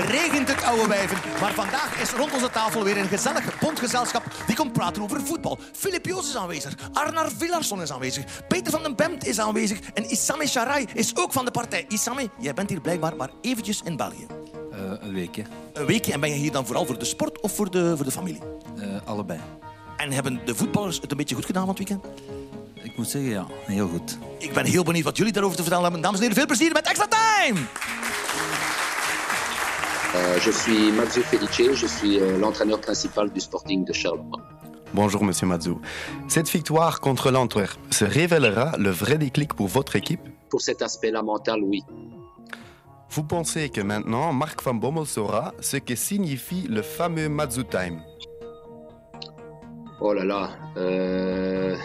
regent het oude wijven. Maar vandaag is rond onze tafel weer een gezellig bondgezelschap die komt praten over voetbal. Filip Joos is aanwezig, Arnar Villarsson is aanwezig, Peter van den Bemt is aanwezig en Isami Sharai is ook van de partij. Isami, jij bent hier blijkbaar maar eventjes in België. Uh, een weekje. Een weekje en ben je hier dan vooral voor de sport of voor de, voor de familie? Uh, allebei. En hebben de voetballers het een beetje goed gedaan van het weekend? Ik moet zeggen, ja, heel goed. Ik ben heel benieuwd wat jullie daarover te vertellen hebben. Dames en heren, veel plezier met Extra Time! Uh, je suis Mathieu Felice, je suis uh, l'entraîneur principal du Sporting de Charleroi. Bonjour Monsieur Mazou. Cette victoire contre l'Antwerp se révélera le vrai déclic pour votre équipe? Pour cet aspect-là mental, oui. Vous pensez que maintenant Marc Van Bommel saura ce que signifie le fameux Mazou Time? Oh là là. Euh...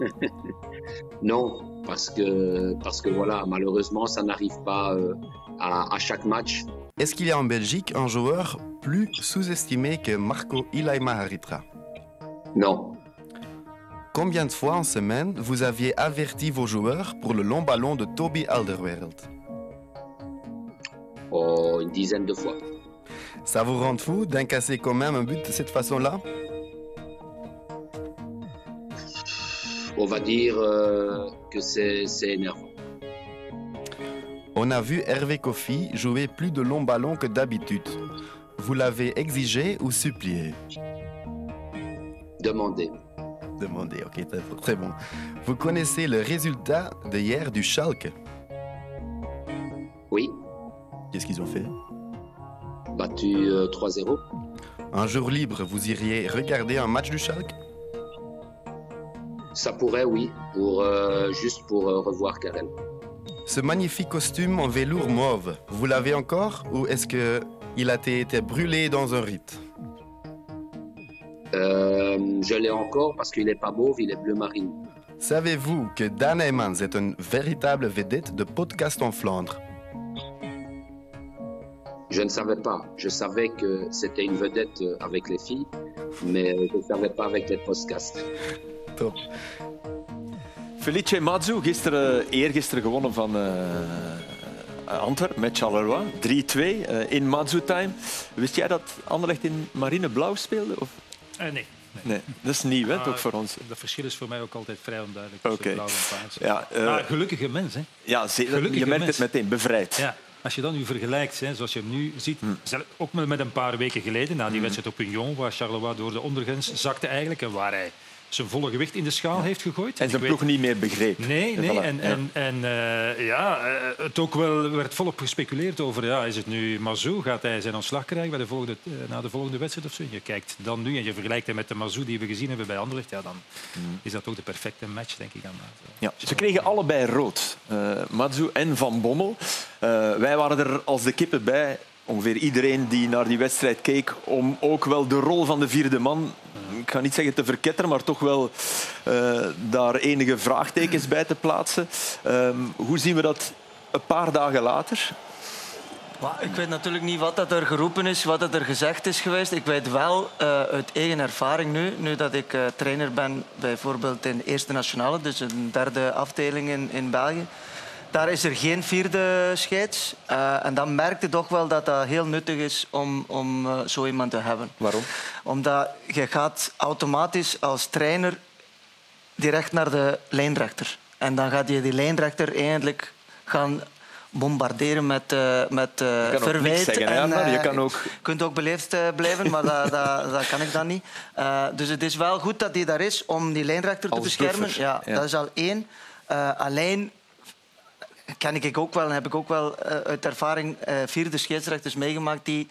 non, parce que, parce que voilà, malheureusement, ça n'arrive pas euh, à, à, chaque match. Est-ce qu'il y a en Belgique un joueur plus sous-estimé que Marco Ilaima Haritra Non. Combien de fois en semaine vous aviez averti vos joueurs pour le long ballon de Toby Alderweireld? Oh, une dizaine de fois. Ça vous rend fou d'incasser quand même un but de cette façon-là? On va dire euh, que c'est énervant. On a vu Hervé Kofi jouer plus de longs ballons que d'habitude. Vous l'avez exigé ou supplié? Demandé. Demandé, ok, très bon. Vous connaissez le résultat de hier du Schalke? Oui. Qu'est-ce qu'ils ont fait? Battu euh, 3-0. Un jour libre, vous iriez regarder un match du Schalke? Ça pourrait, oui, pour, euh, juste pour euh, revoir Karen. Ce magnifique costume en velours mauve, vous l'avez encore ou est-ce que il a été brûlé dans un rite? Euh, Je l'ai encore parce qu'il n'est pas mauve, il est bleu marine. Savez-vous que Dan Heymans est une véritable vedette de podcast en Flandre? Je ne savais pas. Je savais que c'était une vedette avec les filles, mais je ne savais pas avec les podcasts. Top. Felice Mazzu, gisteren, eergisteren gewonnen van uh, Antwerpen met Charleroi. 3-2 uh, in Mazzu time. Wist jij dat Anderlecht in marineblauw speelde? Of? Uh, nee. Nee. dat is nieuw, hè, ook voor ons. Dat verschil is voor mij ook altijd vrij onduidelijk okay. blauw en paars. Ja, uh, maar gelukkige mens, hè? Ja. Gelukkige je merkt mens. het meteen, bevrijd. Ja. Als je dan nu vergelijkt, hè, zoals je hem nu ziet, Hmm. ook met een paar weken geleden, na die wedstrijd op Union, waar Charleroi door de ondergrens zakte eigenlijk en waar hij zijn volle gewicht in de schaal heeft gegooid. En zijn ploeg weet- niet meer begreep. Nee, nee. Voilà, En, ja. en, en eh, ja, eh, het ook wel werd volop gespeculeerd over, ja, is het nu Mazou? Gaat hij zijn ontslag krijgen bij de volgende, eh, na de volgende wedstrijd of zo? Je kijkt dan nu en je vergelijkt hem met de Mazou die we gezien hebben bij Anderlecht, ja, dan Hmm. is dat ook de perfecte match, denk ik. Aan. Ja, ze kregen allebei rood. eh Matsu en Van Bommel. Wij waren er als de kippen bij. Ongeveer iedereen die naar die wedstrijd keek. Om ook wel de rol van de vierde man, ik ga niet zeggen te verketteren, maar toch wel eh, daar enige vraagtekens bij te plaatsen. Ehm, hoe zien we dat een paar dagen later? Maar ik weet natuurlijk niet wat dat er geroepen is, wat dat er gezegd is geweest. Ik weet wel eh, uit eigen ervaring nu, nu dat ik eh, trainer ben bijvoorbeeld in Eerste Nationale, dus een derde afdeling in, in België. Daar is er geen vierde scheids. Eh, en dan merkte toch wel dat dat heel nuttig is om, om eh, zo iemand te hebben. Waarom? Omdat je gaat automatisch als trainer direct naar de lijnrechter. En dan gaat je die lijnrechter eigenlijk gaan bombarderen met, eh met eh, Je zeggen, en? Je kan ook- Je kunt ook beleefd blijven, maar dat, dat, dat kan ik dan niet. Dus het is wel goed dat hij daar is om die lijnrechter te Als beschermen. Ja, ja. Dat is al één. Alleen ken ik ook wel en heb ik ook wel eh, uit ervaring eh, vierde scheidsrechters meegemaakt die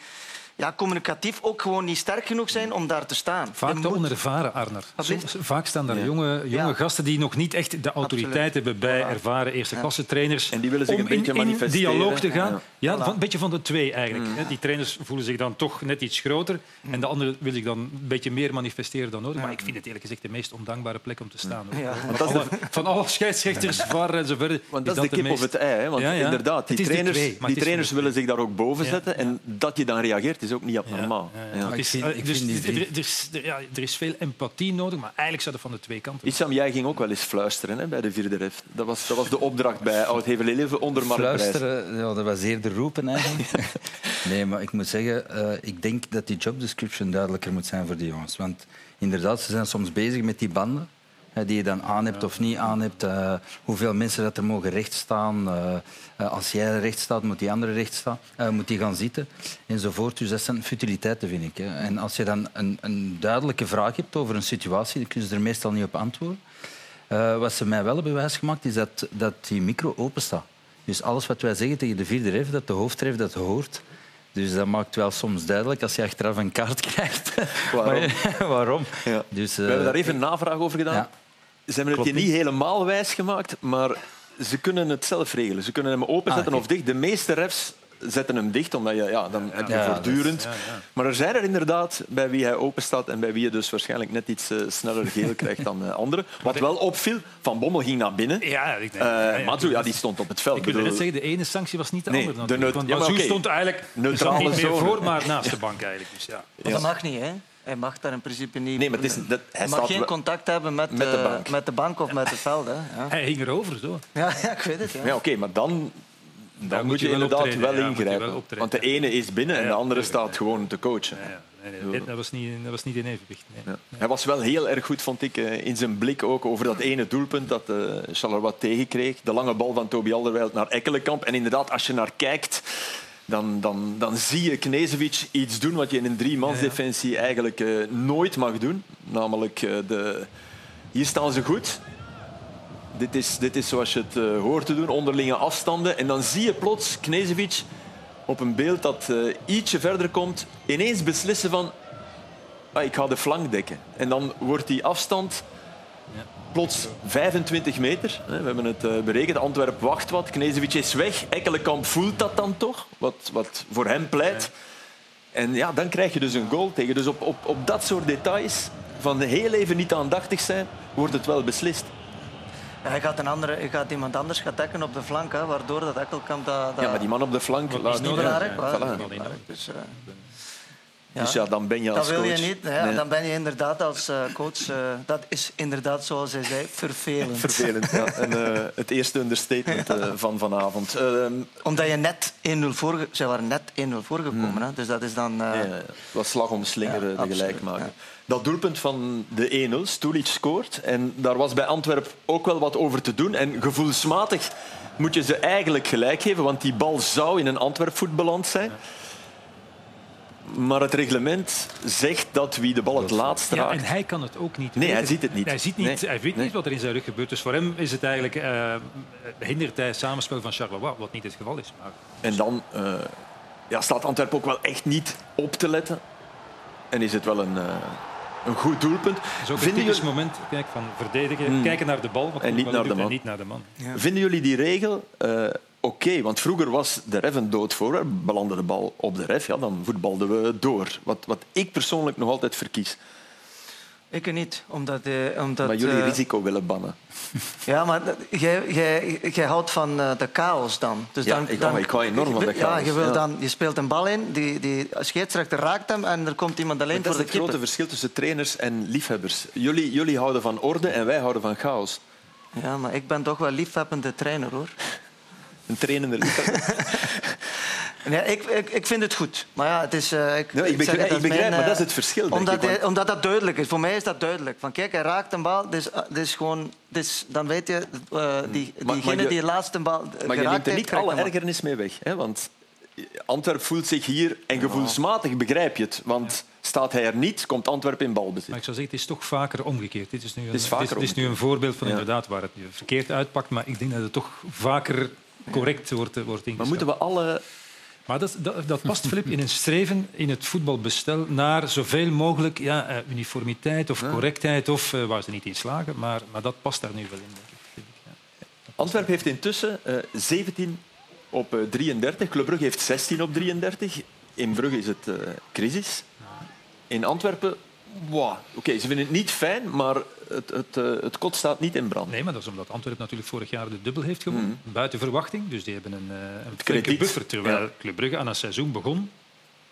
ja, communicatief ook gewoon niet sterk genoeg zijn om daar te staan. Vaak te moet- onervaren, Arner. Soms- vaak staan daar Ja. jonge, jonge Ja. gasten die nog niet echt de autoriteit hebben bij Voilà. ervaren eerste klasse trainers. En die willen zich om een beetje in, in manifesteren. dialoog te gaan. Ja. Ja, Voilà. van, een beetje van de twee eigenlijk. hè. Die trainers voelen zich dan toch net iets groter. En de andere wil zich dan een beetje meer manifesteren dan nodig. Maar ik vind het eerlijk gezegd de meest ondankbare plek om te staan. hoor. Ja. Van, alle, van alle scheidsrechters, VAR en zo verder. Want dat is de kip of het ei. Hè? Want inderdaad, die trainers, die trainers willen zich daar ook boven zetten. En dat je dan reageert is ook niet abnormaal. Het er- is, ja, is veel empathie nodig, maar eigenlijk zou dat van de twee kanten. Issam, jij ging ook wel eens fluisteren hè, bij de vierde ref. Dat was, dat was de opdracht bij Oud-Hevel-Eleven onder Mark. Fluisteren, ja, dat was eerder roepen eigenlijk. nee, maar ik moet zeggen, eh, ik denk dat die job description duidelijker moet zijn voor die jongens. Want inderdaad, ze zijn soms bezig met die banden. Die je dan aan hebt of niet aan hebt. eh, hoeveel mensen dat er mogen rechtstaan. eh eh, als jij recht staat, moet die andere recht staan. eh, moet die gaan zitten. Enzovoort. Dus dat zijn futiliteiten, vind ik. Hè. En als je dan een, een duidelijke vraag hebt over een situatie, dan kunnen ze er meestal niet op antwoorden. Eh, wat ze mij wel hebben wijsgemaakt, is dat, dat die micro open staat. Dus alles wat wij zeggen tegen de vierde ref, dat de hoofdref dat hoort. Dus dat maakt wel soms duidelijk als je achteraf een kaart krijgt. Waarom? Waarom? Ja. Dus, We hebben daar even een navraag over gedaan. Ja. Ze hebben het je niet helemaal wijs gemaakt, maar ze kunnen het zelf regelen. Ze kunnen hem openzetten Ah, of dicht. De meeste refs zetten hem dicht, omdat je, ja, dan heb je Ja, voortdurend. ja, ja. Maar er zijn er inderdaad bij wie hij open staat en bij wie je dus waarschijnlijk net iets eh, sneller geel krijgt dan eh, anderen. Wat wel opviel, Van Bommel ging naar binnen. Ja, ik denk, Eh, ja, ja, Matsu, ja, die stond op het veld. Ik bedoel- net zeggen, de ene sanctie was niet de Nee, andere. de Want oké. stond eigenlijk Neutrale stond niet meer voor, maar naast de bank eigenlijk. Dus ja. Maar Dat mag niet, hè? Hij mag daar in principe niet. Nee, maar het is, dat, hij mag geen contact hebben met, met de eh, bank. met de bank of met het veld. Hè? Ja. Hij hing erover, zo. Ja, ja, ik weet het. Ja. Ja, oké, maar dan, dan moet moet je je wel inderdaad optreden, wel ingrijpen. Want de ene is binnen en Ja, de andere staat gewoon te coachen. Ja, ja. Nee, nee, dat, was niet, dat was niet in evenwicht. Nee. Ja. Hij was wel heel erg goed, vond ik, eh, in zijn blik ook over dat ene doelpunt dat eh Charleroi tegenkreeg. De lange bal van Toby Alderweireld naar Ekkelenkamp. En inderdaad, als je naar kijkt, dan, dan, dan zie je Knezevic iets doen wat je in een driemansdefensie eigenlijk eh, nooit mag doen. Namelijk, eh, de... hier staan ze goed. Dit is, dit is zoals je het eh, hoort te doen, onderlinge afstanden. En dan zie je plots Knezevic op een beeld dat ietsje verder komt, ineens beslissen van ah, ik ga de flank dekken. En dan wordt die afstand plots 25 meter. We hebben het eh, berekend. Antwerp wacht wat. Knezevic is weg. Ekkelenkamp voelt dat dan toch, wat, wat voor hem pleit. En ja, dan krijg je dus een goal tegen. Dus op, op, op dat soort details, van heel even niet aandachtig zijn, wordt het wel beslist. Hij gaat, een andere, hij gaat iemand anders gaan dekken op de flank, hè, waardoor dat Ekkelkamp dat... dat Ja, maar die man op de flank is niet... Belangrijk, voilà. Dus, eh, Dus ja, dan ben je als dat wil je coach- niet. hè. Nee. Dan ben je inderdaad als eh, coach... eh, dat is inderdaad, zoals hij zei, vervelend. Vervelend, ja. En, eh, het eerste understatement van vanavond. Ehm, Omdat je net 1-0 voor... Ze waren net 1-0 voorgekomen. Hè. Dus dat is dan... Ja, ja, was slag om slinger, Ja, de gelijkmaker. ja. Dat doelpunt van de 1-0, Stulic scoort. En daar was bij Antwerp ook wel wat over te doen. En gevoelsmatig moet je ze eigenlijk gelijk geven, want die bal zou in een Antwerp voet beland zijn. Maar het reglement zegt dat wie de bal het laatst Ja, raakt... en hij kan het ook niet Nee, hij ziet het niet. Hij, ziet niet, Nee. hij weet Nee. niet wat er in zijn rug gebeurt. Dus voor hem is het eigenlijk, eh, hindert hij het samenspel van Charleroi, wat niet het geval is. Maar En dan eh, ja, staat Antwerp ook wel echt niet op te letten. En is het wel een, eh, een goed doelpunt. het is ook Vinden jullie- moment kijk, van verdedigen, kijken naar de bal En niet naar de man. En niet naar de man. Vinden jullie die regel oké? Want vroeger was de ref een doodvoorwerp. Belandde de bal op de ref, ja, dan voetbalden we door. Wat, wat ik persoonlijk nog altijd verkies. Ik niet, omdat... eh, omdat Maar jullie eh, risico willen bannen. Ja, maar dat- jij, houdt van eh, de chaos dan. Dus Ja, dan, ik dan ik hou enorm van de Ja, chaos, je, wil ja. Dan, je speelt een bal in, die, die scheidsrechter raakt hem en er komt iemand alleen Dat voor is de het grote verschil tussen trainers en liefhebbers. Jullie, jullie houden van orde en wij houden van chaos. Ja, maar ik ben toch wel liefhebbende trainer, hoor. Een trainende. Nee, ik, ik, ik vind het goed. Maar ja, het is... eh, ik, Nee, ik begrijp- zeg het, ik is begrijp, mijn, maar dat is eh, het verschil, denk Omdat, ik, hij- omdat dat duidelijk is. Voor mij is dat duidelijk. Van kijk, hij raakt een bal, dus, dus gewoon... Dus, dan weet je, eh, die, Hmm. maar diegene je- die de laatste bal Maar je neemt er niet alle ergernis mee weg. Hè? Want Antwerp voelt zich hier, en gevoelsmatig begrijp je het. Want staat hij er niet, komt Antwerp in balbezit. Maar ik zou zeggen, het is toch vaker omgekeerd. Dit is nu een, is vaker dit is, dit is nu een voorbeeld van Ja. inderdaad waar het nu verkeerd uitpakt, maar ik denk dat het toch vaker correct wordt, wordt ingeschat. Maar moeten we alle... Maar dat, dat, dat past, Filip, in een streven in het voetbalbestel naar zoveel mogelijk ja, eh, uniformiteit of correctheid, of eh, waar ze niet in slagen, maar, maar dat past daar nu wel in, denk ik. vind ik, ja. Antwerp heeft intussen eh 17 op eh, 33. Club Brugge heeft 16 op 33. In Brugge is het eh, crisis. In Antwerpen, wow, oké, ze vinden het niet fijn, maar het, het, eh, het kot staat niet in brand. Nee, maar dat is omdat Antwerpen natuurlijk vorig jaar de dubbel heeft gewonnen. Buiten verwachting. Dus die hebben een, eh, een flinke buffer. Terwijl Ja. Club Brugge aan het seizoen begon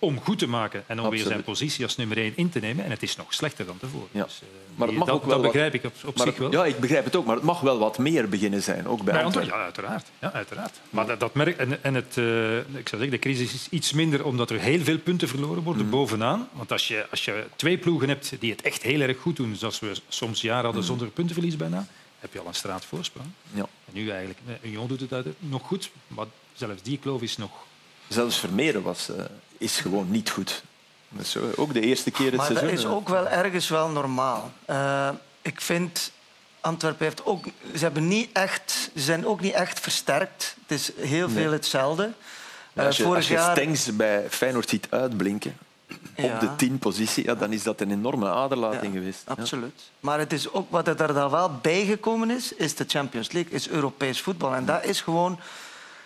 om goed te maken en om weer zijn positie als nummer 1 in te nemen. En het is nog slechter dan tevoren. Ja. Dus, eh, Maar het mag dat, ook wel dat begrijp ik op, zich wel. ja, ik begrijp het ook, maar het mag wel wat meer beginnen zijn, ook bij Antwerpen. Ja, uiteraard. Ja, uiteraard. Maar dat, dat merk, en, en het, eh, ik zou zeggen, de crisis is iets minder omdat er heel veel punten verloren worden bovenaan. Want als je, als je twee ploegen hebt die het echt heel erg goed doen, zoals we soms jaren hadden zonder puntenverlies bijna, heb je al een straat voorsprong. Ja. En nu eigenlijk, eh, Union doet het nog goed, maar zelfs die kloof is nog... Zelfs Vermeeren was, is gewoon niet goed. Dat is zo, ook de eerste keer het Maar dat seizoen. is eh. ook wel ergens wel normaal. Eh, ik vind, Antwerpen heeft ook... Ze, hebben niet echt, ze zijn ook niet echt versterkt. Het is heel veel hetzelfde. Maar als je, Eh, vorig als je jaar... Stengs bij Feyenoord ziet uitblinken Ja. op de tien positie, ja, dan is dat een enorme aderlating Ja, geweest. Ja. Absoluut. Maar het is ook, wat er dan wel bijgekomen is, is de Champions League, is Europees voetbal. En dat is gewoon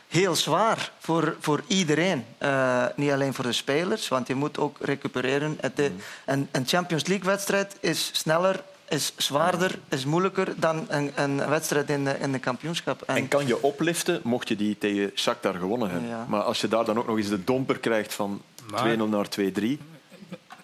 heel zwaar voor, voor iedereen. Eh, niet alleen voor de spelers, want je moet ook recupereren. De- een, een Champions League-wedstrijd is sneller, is zwaarder, is moeilijker dan een, een wedstrijd in de, in de kampioenschap. En, En kan je opliften mocht je die tegen Shakhtar gewonnen hebben. Ja. Maar als je daar dan ook nog eens de domper krijgt van 2-0 Maar- naar 2-3...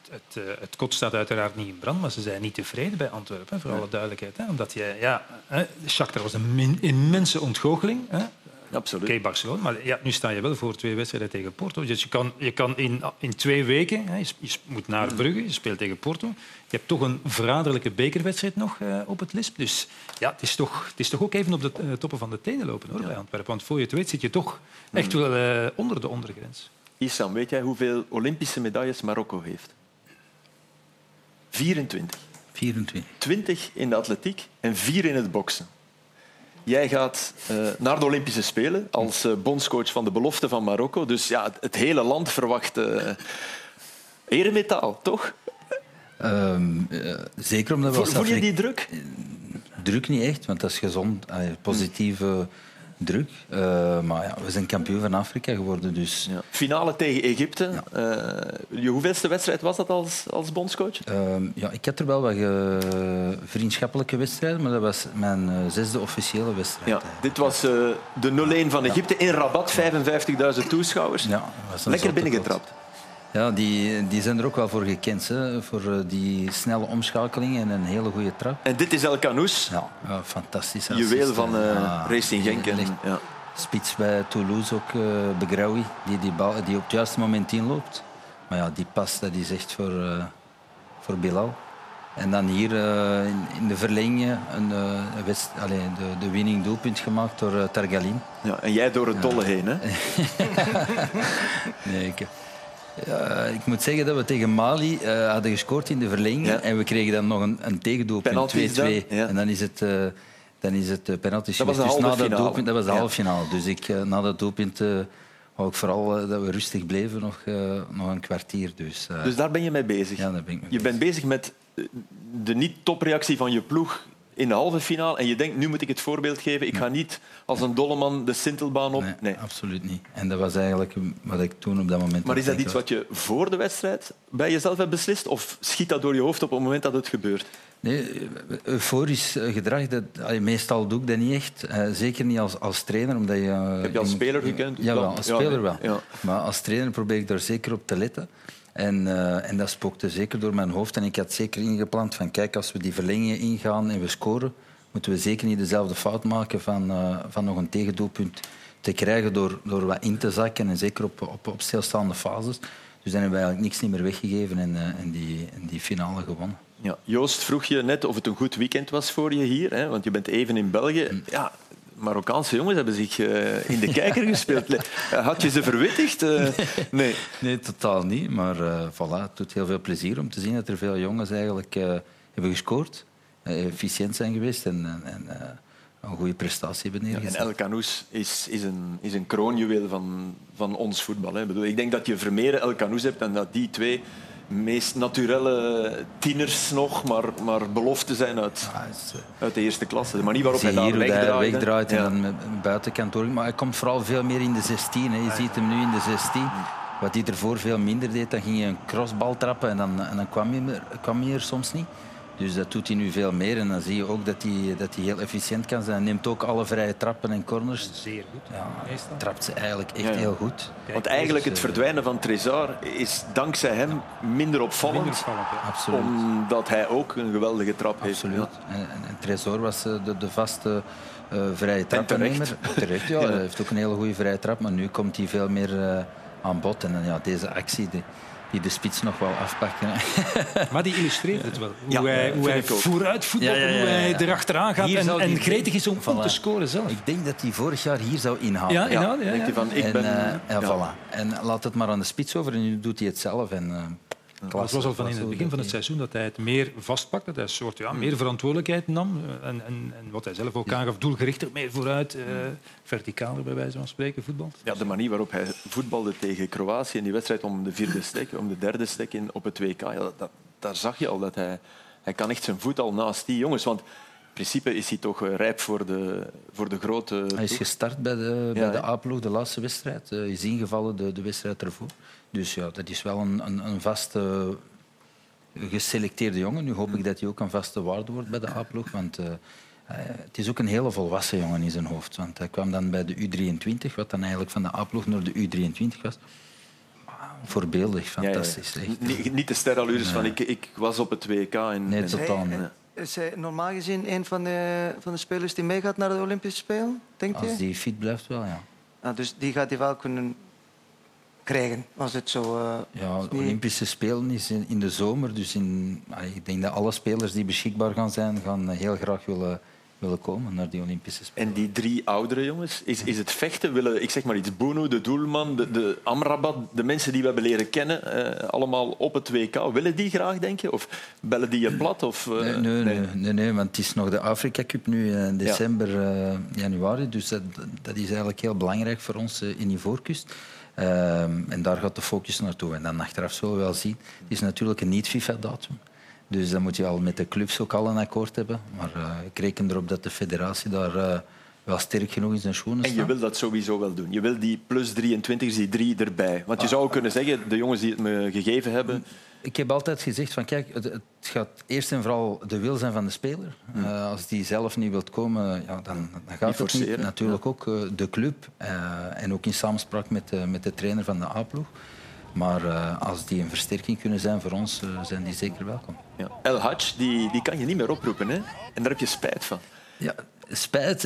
Het, eh, het kot staat uiteraard niet in brand, maar ze zijn niet tevreden bij Antwerpen, voor alle duidelijkheid. Hè. Omdat je, ja, hè, Shakhtar was een min- immense ontgoocheling. Hè. Absoluut. Oké, Barcelona, maar ja, nu sta je wel voor twee wedstrijden tegen Porto. Dus je kan, je kan in, in twee weken, hè, je, moet naar Brugge, je speelt tegen Porto. Je hebt toch een verraderlijke bekerwedstrijd nog eh, op het lisp. Dus ja, het is toch, het is toch ook even op de eh, toppen van de tenen lopen hoor, bij Antwerpen. Want voor je het weet zit je toch echt wel eh, onder de ondergrens. Isam, weet jij hoeveel Olympische medailles Marokko heeft? 24. 24. 20 in de atletiek en 4 in het boksen. Jij gaat eh, naar de Olympische Spelen als eh, bondscoach van de belofte van Marokko. Dus ja, het, het hele land verwacht eh eremetaal, toch? Eh, zeker omdat we Voel, voel je die druk? Druk niet echt, want dat is gezond. positieve druk. Eh, maar ja, we zijn kampioen van Afrika geworden, dus... Ja. Finale tegen Egypte. Eh, je hoeveelste wedstrijd was dat als, als bondscoach? Ehm, ja, ik had er wel wat eh, vriendschappelijke wedstrijden, maar dat was mijn eh, zesde officiële wedstrijd. Ja, dit was eh, de 0-1 van Egypte in Rabat, 55.000 toeschouwers. Ja, Lekker binnengetrapt. Ja, die, die zijn er ook wel voor gekend, hè, voor eh, die snelle omschakeling en een hele goede trap. En dit is El Canous, Ja, ja fantastisch. juweel van eh, Ja, Racing Genk. Ja. Spits bij Toulouse ook, uh, Begraoui, die, die, bal, die op het juiste moment inloopt. Maar ja, die pas dat is echt voor, eh, voor Bilal. En dan hier eh, in, in de verlenging een, eh, west, allee, de, de winning doelpunt gemaakt door eh, Targalin. Ja, en jij door het dolle heen. Hè? Nee, ik, ja, ik moet zeggen dat we tegen Mali eh, hadden gescoord in de verlenging. Ja. En we kregen dan nog een, een tegendoelpunt, 2-2. Penalties dan? Ja. En dan is het, eh dan is het uh, penalty Dat was de Dus na dat doelpunt, dat was de Ja. halve finale. Dus ik, eh, na dat doelpunt eh, wou ik vooral eh, dat we rustig bleven, nog, eh, nog een kwartier. Dus, eh, Dus daar ben je mee bezig. ja, daar ben ik mee Je bent bezig met eh, de niet-topreactie van je ploeg in de halve finale. En je denkt, nu moet ik het voorbeeld geven. Ik ga niet als een dolleman de Sintelbaan op. Nee, Nee. absoluut niet. En dat was eigenlijk wat ik toen op dat moment... Maar is dat iets wat je voor de wedstrijd bij jezelf hebt beslist? Of schiet dat door je hoofd op het moment dat het gebeurt? Nee, euforisch eh, gedrag, dat, meestal doe ik dat niet echt. Eh, zeker niet als, als trainer. Omdat je, eh, Heb je als in- speler gekend? Ja, wel, als speler wel. Ja. Maar als trainer probeer ik daar zeker op te letten. En, eh, en dat spookte zeker door mijn hoofd. En ik had zeker ingepland van kijk, als we die verlengingen ingaan en we scoren, moeten we zeker niet dezelfde fout maken van, eh, van nog een tegendoelpunt te krijgen door, door wat in te zakken. En zeker op, op, op stilstaande fases. Dus dan hebben we eigenlijk niks niet meer weggegeven en, eh, en, die, en die finale gewonnen. Ja. Joost vroeg je net of het een goed weekend was voor je hier. Hè? Want je bent even in België. Mm. Ja, Marokkaanse jongens hebben zich eh, in de kijker gespeeld. Eh, Had je ze verwittigd? Eh, nee. Nee, totaal niet. Maar voilà, het doet heel veel plezier om te zien dat er veel jongens eigenlijk hebben gescoord. efficiënt zijn geweest en, en, en een goede prestatie hebben Ja, en neergezet. El Canoes is, is, een, is een kroonjuweel van, van ons voetbal. Hè. Ik bedoel, ik denk dat je Vermeeren, El Canoes hebt en dat die twee meest naturele tieners nog, maar, maar belofte zijn uit, Ja, is, eh, uit de eerste klasse. De manier waarop hij daar hij wegdraait. en Ja. dan met buitenkant door. Maar hij komt vooral veel meer in de 16. Hè. Je ziet hem nu in de 16. Wat hij ervoor veel minder deed, dan ging je een crossbal trappen en dan, en dan kwam, hij er, kwam hij er soms niet. Dus dat doet hij nu veel meer. En dan zie je ook dat hij, dat hij heel efficiënt kan zijn. Hij neemt ook alle vrije trappen en corners. Zeer goed. Ja, Meestal. trapt ze eigenlijk echt Ja. heel goed. Want eigenlijk het eh, verdwijnen van Trezor is dankzij hem minder opvallend. Minder opvallend, ja. Absoluut. Omdat hij ook een geweldige trap heeft. Absoluut. En, en, Tresor was eh, de, de vaste eh, vrije trappennemer. Terecht, ja. Hij heeft ook een hele goede vrije trap, maar nu komt hij veel meer eh, aan bod. En dan, ja, deze actie die, die de spits nog wel afpakken. Maar die illustreert het wel. Hoe Ja, hij, hoe hij vooruit voetbalt Ja, ja, ja, en hoe hij erachteraan gaat en, en gretig is om, om te Voilà. scoren zelf. Ik denk dat hij vorig jaar hier zou inhalen. Ja, inhoud, ja, Denkt ja. hij van, ik en, ben... eh, ja, ja. Voilà. en laat het maar aan de spits over en nu doet hij het zelf. En, eh, Het klasse, was al van in het begin van dat het seizoen dat hij het meer vastpakte, dat hij een soort ja, meer verantwoordelijkheid nam. eh, En, en, en wat hij zelf ook aangaf, doelgerichter, meer vooruit, eh, verticaler bij wijze van spreken, voetbal. Ja, de manier waarop hij voetbalde tegen Kroatië in die wedstrijd om de vierde stek, om de derde stek in, op het WK, ja, dat, dat- daar zag je al dat hij, hij kan echt zijn voet al naast die jongens. Want in principe is hij toch eh, rijp voor de, voor de grote Hij is ploeg. gestart bij de, Ja, bij de? A-ploeg, de laatste wedstrijd. Hij is ingevallen de, de wedstrijd ervoor. Dus ja, dat is wel een, een, een vaste geselecteerde jongen. Nu hoop ik dat hij ook een vaste waarde wordt bij de A-ploeg. Want eh, eh, het is ook een hele volwassen jongen in zijn hoofd. Want hij kwam dan bij de U23, wat dan eigenlijk van de A-ploeg naar de U23 was. Voorbeeldig, Ja, ja, ja. fantastisch. Echt. Niet, niet de sterallures van ik, ik was op het WK. En, Nee, totaal niet. Is hij normaal gezien een van de, van de spelers die meegaat naar de Olympische Spelen, denk je? Als die fit blijft, wel, ja. Ah, dus die gaat hij wel kunnen krijgen, als het zo... eh, Ja, de Olympische Spelen is in, in de zomer. Dus in, allee, ik denk dat alle spelers die beschikbaar gaan zijn, gaan eh, heel graag willen, willen komen naar die Olympische Spelen. En die drie oudere jongens, is, is het vechten? Willen, ik zeg maar iets, Bono, de doelman, de, de Amrabat, de mensen die we hebben leren kennen, eh, allemaal op het WK. Willen die graag, denk je? Of bellen die je plat? Of, eh, Nee, nee, nee, nee, nee, want het is nog de Afrika Cup nu in december, eh, januari. Dus dat, dat is eigenlijk heel belangrijk voor ons eh, in Ivoorkust. Ehm, en daar gaat de focus naartoe. En dan achteraf zullen we wel zien. Het is natuurlijk een niet-FIFA-datum. Dus dan moet je al met de clubs ook al een akkoord hebben. Maar eh, ik reken erop dat de federatie daar eh, wel sterk genoeg in zijn schoenen En je wil dat sowieso wel doen. Je wil die plus 23, die drie erbij. Want je zou ook kunnen zeggen, de jongens die het me gegeven hebben... Ik heb altijd gezegd van kijk, het, het gaat eerst en vooral de wil zijn van de speler. Eh, als die zelf niet wilt komen, ja, dan, dan gaat het niet. Natuurlijk ook eh, de club eh, en ook in samenspraak met, de- met de trainer van de A-ploeg. Maar als die een versterking kunnen zijn voor ons, zijn die zeker welkom. Ja. El Hadj, die, die kan je niet meer oproepen. Hè? En daar heb je spijt van. Ja, spijt,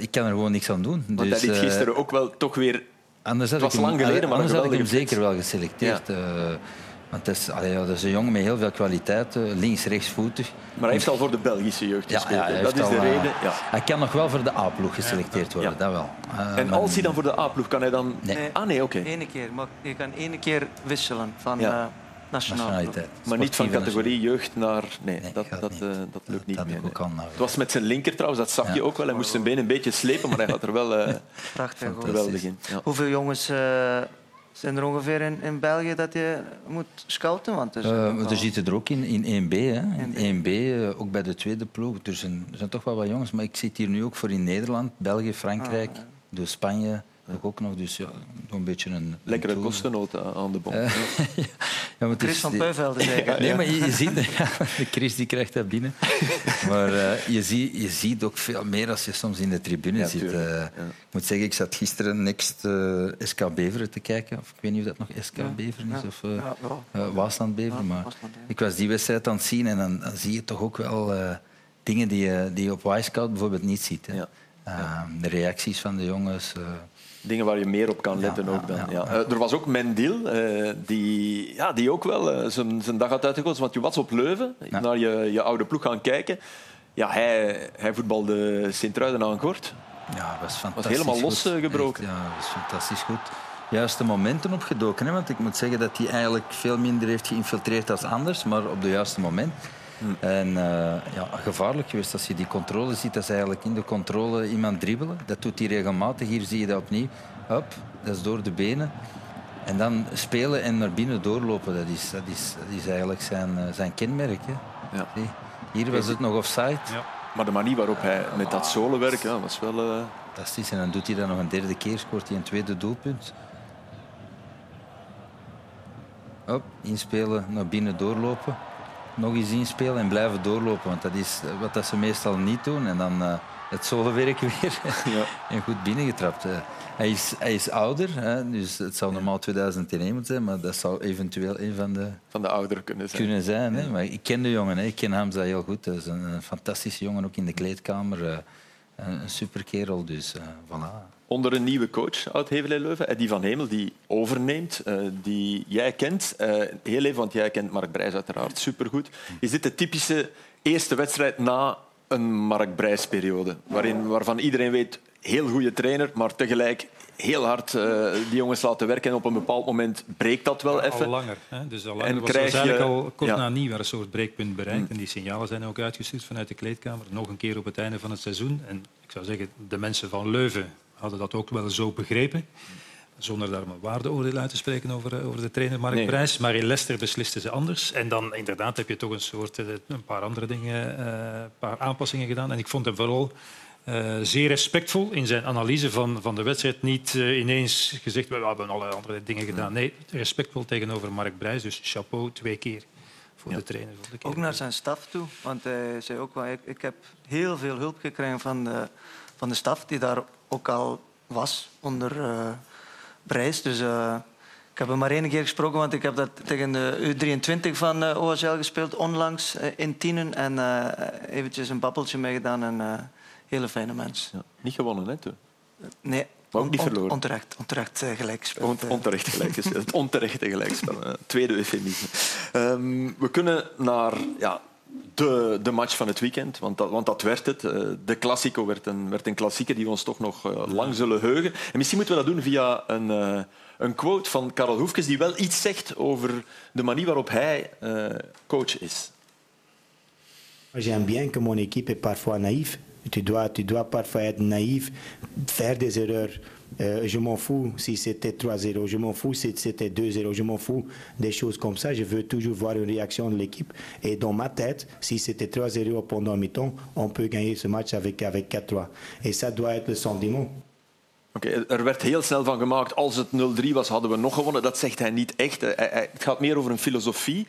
ik kan er gewoon niks aan doen. Want Dus, hij liet gisteren ook wel toch weer... Anders Het was ik hem, lang geleden, maar anders had ik hem zeker wel geselecteerd. Want dat is, allee, ja, dat is een jongen met heel veel kwaliteit, eh, links, rechtsvoetig. Maar hij heeft al voor de Belgische jeugd Ja, gespeeld. ja, dat is de eh, reden. Ja. Hij kan nog wel voor de A-ploeg geselecteerd worden, Ja. dat wel. Eh, En als hij dan voor de A-ploeg, kan hij dan... Nee. Ah, nee, oké. Ene keer, maar je kan ene keer wisselen van Ja. eh, nationaal. Nationaliteit. Maar niet van categorie jeugd naar... Nee, Nee, dat, dat, niet. eh, dat lukt niet Dat meer. ook nee. Het was met zijn linker trouwens, dat zag Ja. je ook wel. Hij moest zijn been een beetje slepen, maar hij gaat er wel eh, Prachtig. hoor. geweldig in. Ja. Hoeveel jongens eh, zijn er ongeveer in, in België dat je moet scouten? Want er, al- er zitten er ook in, in 1B. Hè. In 1B, eh, ook bij de tweede ploeg. Er zijn, er zijn toch wel wat jongens, maar ik zit hier nu ook voor in Nederland, België, Frankrijk, Ah, door Spanje ook nog. Dus ja, nog een beetje een... Lekkere een aan- de bom. Eh, ja, maar het Chris is- van Puivelde zeggen. Nee, maar je, je ziet, ja, de Chris die krijgt dat binnen. Maar eh, je, ziet, je ziet ook veel meer als je soms in de tribune Ja, zit. Eh, Ja. Ik moet zeggen, ik zat gisteren Next SK Beveren te kijken. Of, ik weet niet of dat nog SK Beveren is Ja. of eh Ja, ja. eh, Waasland Beveren. Ja, maar Waasland, ja. ik was die wedstrijd aan het zien en dan, dan zie je toch ook wel eh, dingen die je, die je op Wisecout bijvoorbeeld niet ziet. Hè. Ja. Eh, de reacties van de jongens. Dingen waar je meer op kan letten ja, ook dan. ja. Eh, er was ook Mendil, eh, die, ja, die ook wel eh, zijn, zijn dag had uitgekozen. Want je was op Leuven, naar je, je oude ploeg gaan kijken. Ja, hij, hij voetbalde Sint-Truiden aan Gort. Ja, was fantastisch. helemaal goed. losgebroken. Ja, dat was fantastisch goed. Juiste momenten opgedoken. Hè? Want ik moet zeggen dat hij eigenlijk veel minder heeft geïnfiltreerd als anders, maar op het juiste moment. En eh, ja, gevaarlijk geweest als je die controle ziet. Dat is eigenlijk in de controle iemand dribbelen. Dat doet hij regelmatig. Hier zie je dat opnieuw. Hop, dat is door de benen. En dan spelen en naar binnen doorlopen, dat is, dat is, dat is eigenlijk zijn, eh, zijn kenmerk. Hè. Ja. Hier was het nog offside. Ja. Maar de manier waarop hij met dat zolenwerk ja, was wel... eh, Fantastisch. En dan doet hij dat nog een derde keer, scoort hij een tweede doelpunt. Hop, inspelen, naar binnen doorlopen. Nog eens inspelen en blijven doorlopen. Want dat is wat dat ze meestal niet doen. En dan uh, het zolenwerk weer ja. en goed binnengetrapt. Uh, hij, is, hij is ouder, hè, dus het zou normaal 2001 moeten zijn, maar dat zou eventueel een van de, van de ouderen kunnen zijn. Kunnen zijn hè. Maar ik ken de jongen, hè. ik ken Hamza heel goed. Dat is een, een fantastische jongen, ook in de kleedkamer. Uh, een superkerel, dus voilà onder een nieuwe coach uit Hevel Leuven, Eddie van Hemel, die overneemt, uh, die jij kent. Uh, heel even, want jij kent Mark Brijs uiteraard supergoed. Is dit de typische eerste wedstrijd na een Mark Brijs-periode? Waarin, waarvan iedereen weet, heel goede trainer, maar tegelijk heel hard uh, die jongens laten werken. En op een bepaald moment breekt dat wel even. Al langer. Hè? Dus al langer en was krijg je... al kort ja. na nieuw een soort breekpunt bereikt. Mm. En die signalen zijn ook uitgestuurd vanuit de kleedkamer. Nog een keer op het einde van het seizoen. En ik zou zeggen, de mensen van Leuven hadden dat ook wel zo begrepen. Zonder daar een waardeoordeel uit te spreken over, eh, over de trainer Mark Prijs. Maar in Leicester beslisten ze anders. En dan inderdaad heb je toch een, soort, eh, een paar andere dingen, eh, een paar aanpassingen gedaan. En ik vond hem vooral uh, zeer respectvol in zijn analyse van, van de wedstrijd. Niet uh, ineens gezegd, we hebben alle andere dingen gedaan. Nee, respectvol tegenover Mark Brijs. Dus chapeau twee keer voor de trainer. Voor de ook naar zijn staf toe. Want hij zei ook, ik, ik heb heel veel hulp gekregen van de, van de staf die daar ook al was onder uh, Brijs. Dus uh, ik heb hem maar één keer gesproken, want ik heb dat tegen de U23 van uh, OHL gespeeld onlangs in Tienen. En eventjes een babbeltje meegedaan en hele fijne mens. Ja, niet gewonnen, hè, toen? Nee. Maar ook niet verloren? onterecht, onterecht gelijkspel. On, onterecht gelijkspel. het onterechte gelijkspel. Tweede eufemisme. Um, we kunnen naar ja, de, de match van het weekend, want dat, want dat werd het. Eh, de Classico werd een, werd een klassieker die we ons toch nog eh, lang zullen heugen. En misschien moeten we dat doen via een, uh, een quote van Karel Hoefkes, die wel iets zegt over de manier waarop hij uh, coach is. J'aime bien que mon équipe est parfois naïve. Tu dois, tu dois parfois être naïf, faire des erreurs. Euh, je m'en fous si c'était 3-0, je m'en fous si c'était 2-0, je m'en fous des choses comme ça. Je veux toujours voir une réaction de l'équipe. Et dans ma tête, si c'était 3-0 pendant mi-temps, on peut gagner ce match avec, avec 4-3. Et ça doit être le sentiment. Okay, er werd heel snel van gemaakt, als het 0-3 was, hadden we nog gewonnen. Dat zegt hij niet echt. Hij, hij, het gaat meer over een filosofie.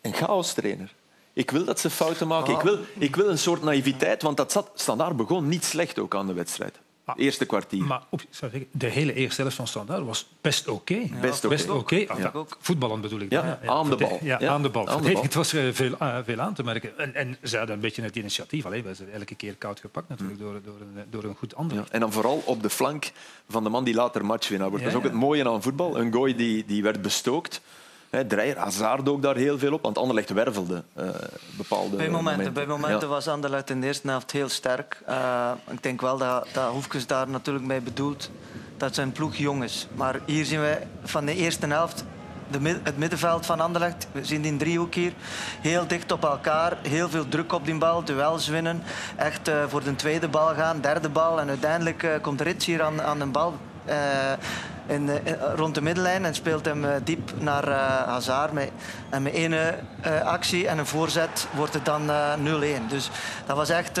Een chaos-trainer. Ik wil dat ze fouten maken. Ik, wil, ik wil een soort naïviteit, want dat zat, Standaard begon niet slecht ook aan de wedstrijd. Ah, eerste kwartier. Maar op, de hele eerste helft van Standaard was best oké. Okay. Best oké. Okay. Okay. Voetballend bedoel ik. Ja, aan de bal. Ja, aan de bal. Aan de bal. Het was eh, veel, uh, veel aan te merken. En, en ze hadden een beetje het initiatief. Alleen, we zijn elke keer koud gepakt natuurlijk, door, door, een, door een goed ander. En dan vooral op de flank van de man die later matchwinnaar wordt. Dat is ook het mooie aan voetbal. Een gooi die, die werd bestookt. He, Dreyer, Hazard ook daar heel veel op, want Anderlecht wervelde uh, bepaalde bij momenten. Bij momenten was Anderlecht in de eerste helft heel sterk. Uh, ik denk wel dat, dat Hoefkes daar natuurlijk mee bedoelt dat zijn ploeg jong is. Maar hier zien we van de eerste helft de, het middenveld van Anderlecht. We zien die driehoek hier. Heel dicht op elkaar. Heel veel druk op die bal. Duels winnen. Echt uh, voor de tweede bal gaan. Derde bal. En uiteindelijk komt Rits hier aan, aan de bal. Uh, in, in, rond de middenlijn en speelt hem uh, diep naar uh, Hazard. Met, en met uh, actie en een voorzet wordt het dan 0-1. Dus dat was echt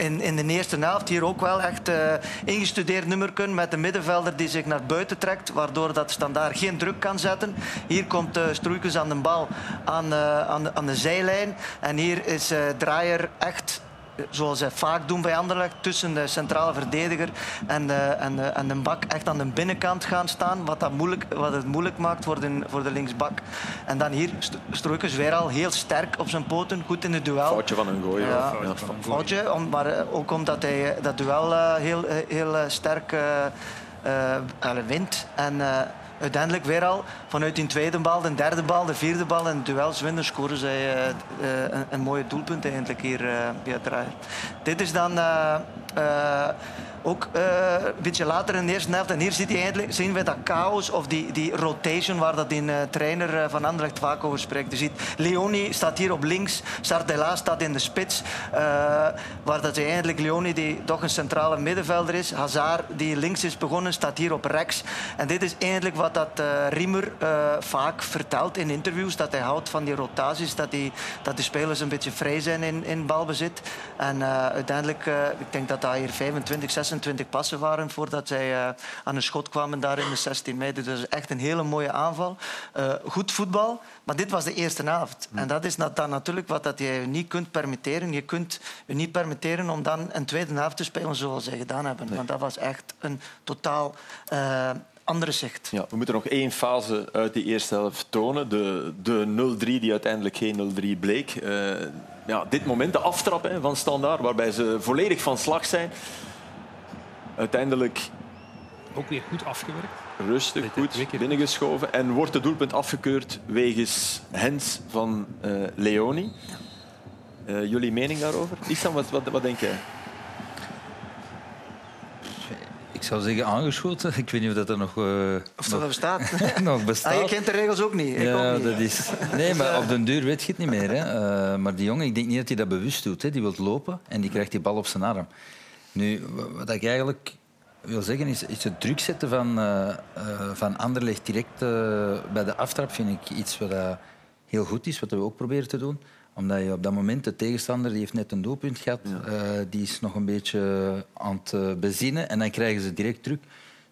in, in de eerste helft hier ook wel echt uh, ingestudeerd nummerken met een middenvelder die zich naar buiten trekt, waardoor dat standaard geen druk kan zetten. Hier komt uh, Stroeikens aan de bal aan, uh, aan, de, aan de zijlijn en hier is Draaier echt zoals zij vaak doen bij Anderlecht, tussen de centrale verdediger en de, en de, en de bak echt aan de binnenkant gaan staan, wat, dat moeilijk, wat het moeilijk maakt voor de, voor de linksbak. En dan hier, Stroeikens weer al heel sterk op zijn poten, goed in het duel. Foutje van een gooi. Ja, ja. foutje, om, maar eh, ook omdat hij dat duel uh, heel, heel sterk uh, wint. En, uiteindelijk weer al vanuit die tweede bal, de derde bal, de vierde bal en duels winnen, scoren zij uh, uh, een, een, mooie doelpunt eigenlijk hier bij het draaien. Dit is dan ook uh, een beetje later in de eerste helft. En hier ziet hij eindelijk, zien we dat chaos of die, die rotation waar dat die uh, trainer van Anderlecht vaak over spreekt. Je ziet, Leoni staat hier op links, Sardella staat in de spits. waar dat eindelijk Leoni, die toch een centrale middenvelder is, Hazard, die links is begonnen, staat hier op rechts. En dit is eindelijk wat dat Riemer vaak vertelt in interviews, dat hij houdt van die rotaties, dat die, dat die spelers een beetje vrij zijn in, in balbezit. En uiteindelijk, ik denk dat dat dat hier 25, 26 passen waren voordat zij uh, aan een schot kwamen daar in de 16 meter. Dus echt een hele mooie aanval. Uh, goed voetbal, maar dit was de eerste avond. En dat is dan natuurlijk wat dat je niet kunt permitteren. Je kunt je niet permitteren om dan een tweede avond te spelen zoals zij gedaan hebben. Want dat was echt een totaal uh, andere zicht. Ja, we moeten nog één fase uit die eerste helft tonen. De, de 0-3 die uiteindelijk geen 0-3 bleek. Uh, ja, dit moment, de aftrap hè, van Standaard, waarbij ze volledig van slag zijn. Uiteindelijk... Ook weer goed afgewerkt. Rustig, goed binnengeschoven. En wordt het doelpunt afgekeurd wegens Hens van uh, Leoni. Uh, jullie mening daarover? Isam, wat, wat, wat denk jij? Ik zou zeggen aangeschoten. Ik weet niet of dat er nog... Uh, of dat nog bestaat. nog bestaat. Ah, je kent de regels ook niet. Ik ja, ook niet. Dat is... Nee, maar op den duur weet je het niet meer. Hè. Uh, maar die jongen, ik denk niet dat hij dat bewust doet. Hè. Die wil lopen en die krijgt die bal op zijn arm. Nu, wat ik eigenlijk wil zeggen, is, is het druk zetten van, uh, van Anderlecht direct bij de aftrap vind ik iets wat heel goed is, wat we ook proberen te doen omdat je op dat moment, de tegenstander die heeft net een doelpunt gehad, ja. uh, die is nog een beetje aan het uh, bezinnen en dan krijgen ze direct druk.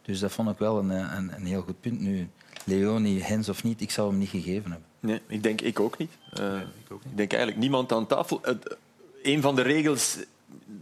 Dus dat vond ik wel een, een, een heel goed punt. Nu, Leoni, Hens of niet, ik zou hem niet gegeven hebben. Nee, ik denk ik ook niet. Uh, nee, ik, ook niet. ik denk eigenlijk niemand aan tafel. Het, een van de regels,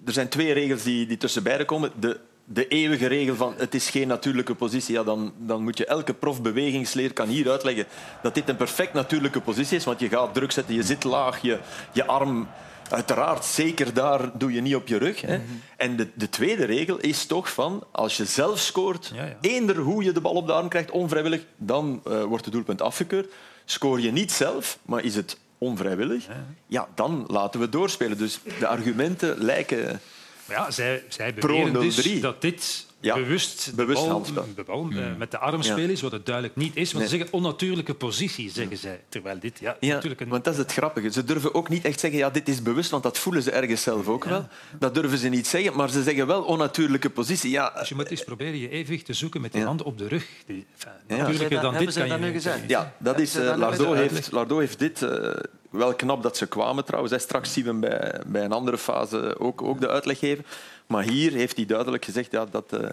er zijn twee regels die, die tussen beiden komen. De de eeuwige regel van het is geen natuurlijke positie, ja, dan, dan moet je elke prof bewegingsleer kan hier uitleggen dat dit een perfect natuurlijke positie is, want je gaat druk zetten, je zit laag, je, je arm... Uiteraard, zeker daar doe je niet op je rug. Hè. Mm -hmm. En de, de, tweede regel is toch van, als je zelf scoort, ja, ja. eender hoe je de bal op de arm krijgt, onvrijwillig, dan uh, wordt het doelpunt afgekeurd. Scoor je niet zelf, maar is het onvrijwillig, ja, ja dan laten we doorspelen. Dus de argumenten lijken... Ja, zij, zij beweren dus dat dit ja, bewust, bewust de bal, handspel. de bal uh, met de arm spelen is, wat het duidelijk niet is. Want Nee. ze zeggen onnatuurlijke positie, zeggen zij. Terwijl dit ja, Ja, natuurlijk een... want dat is het grappige. Ze durven ook niet echt zeggen, ja, dit is bewust, want dat voelen ze ergens zelf ook wel. Dat durven ze niet zeggen, maar ze zeggen wel onnatuurlijke positie. Ja, Dus je moet eens proberen je evenwicht te zoeken met die Ja. handen op de rug. Die, enfin, Ja. Natuurlijker dan dit kan hebben je ja dat is, eh, Lardo, heeft. Lardo heeft dit eh, wel knap dat ze kwamen trouwens. Hè. Straks zien we hem bij, bij een andere fase ook, ook de uitleg geven. Maar hier heeft hij duidelijk gezegd, ja, dat, eh,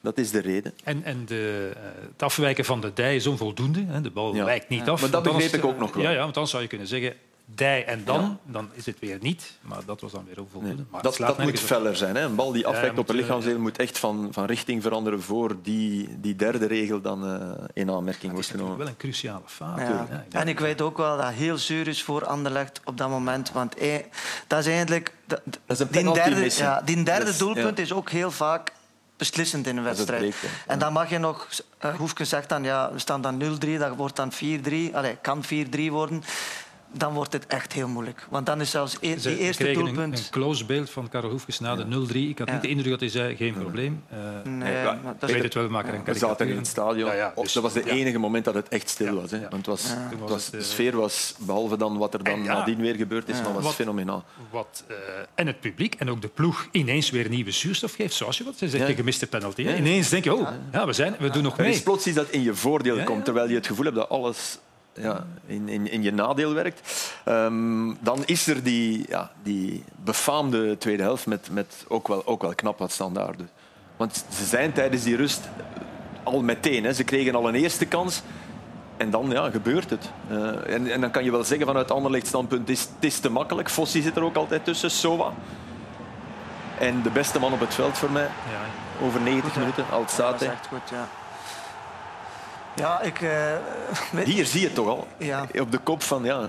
dat is de reden. En, en de, eh, het afwijken van de dij is onvoldoende. Hè. De bal Ja. wijkt niet af. Maar dat begreep ik ook nog wel. Ja, ja, want dan zou je kunnen zeggen dij en dan, dan is het weer niet. Maar dat was dan weer onvoldoende. Maar het Dat, dat moet feller zijn. Hè. Een bal die afwijkt op een eh, lichaamsdeel moet echt van, van richting veranderen voor die, die derde regel dan eh, in aanmerking wordt is natuurlijk genomen. wel een cruciale fase. Ja. En ik weet ook wel dat heel zuur is voor Anderlecht op dat moment. Want eh, dat is eigenlijk... Dat, Dat is een die derde, ja, die derde Dat is- doelpunt ja. is ook heel vaak beslissend in een Dat is wedstrijd. En dan mag je nog... Uh, Hoefke zegt dan, ja, we staan dan 0-3, dat wordt dan 4-3. Allee, kan 4-3 worden. Dan wordt het echt heel moeilijk. Want dan is zelfs e Ze die eerste kregen doelpunt... een close beeld van Karel Hoefkes na de 0-3. Ik had Ja. niet de indruk dat hij zei, geen probleem. Eh, Nee, Ja, maar ik dat is- weet het wel, we maken een We zaten in het stadion. Ja, ja, Of dus- dat was het ja. enige moment dat het echt stil was. Hè. Want het was, het de eh, sfeer was, behalve dan wat er dan nadien weer gebeurd is, maar was Wat- fenomenaal. Wat, eh, en het publiek en ook de ploeg ineens weer nieuwe zuurstof geeft. Zoals je wat zei, zeg je Ja. gemiste penalty. hè. Ineens denk je, oh, ja, we, zijn, we doen nog Er is mee. plots iets dat in je voordeel Ja, komt, terwijl je het gevoel hebt dat alles ja, in, in, in je nadeel werkt. Ehm, dan is er die, ja, die befaamde tweede helft met, met ook, wel, ook wel knap wat standaarden. Want ze zijn tijdens die rust al meteen. Hè. Ze kregen al een eerste kans. En dan ja, gebeurt het. Eh, en, en dan kan je wel zeggen vanuit Anderlecht standpunt, het is, het is te makkelijk. Fossi zit er ook altijd tussen, Sowa. En de beste man op het veld voor mij, Ja. over 90 Goed, hè? minuten, Ja, dat Alzate. is echt goed, ja. Ja, ik... eh, weet- Hier zie je het toch al. Ja. Op de kop van ja,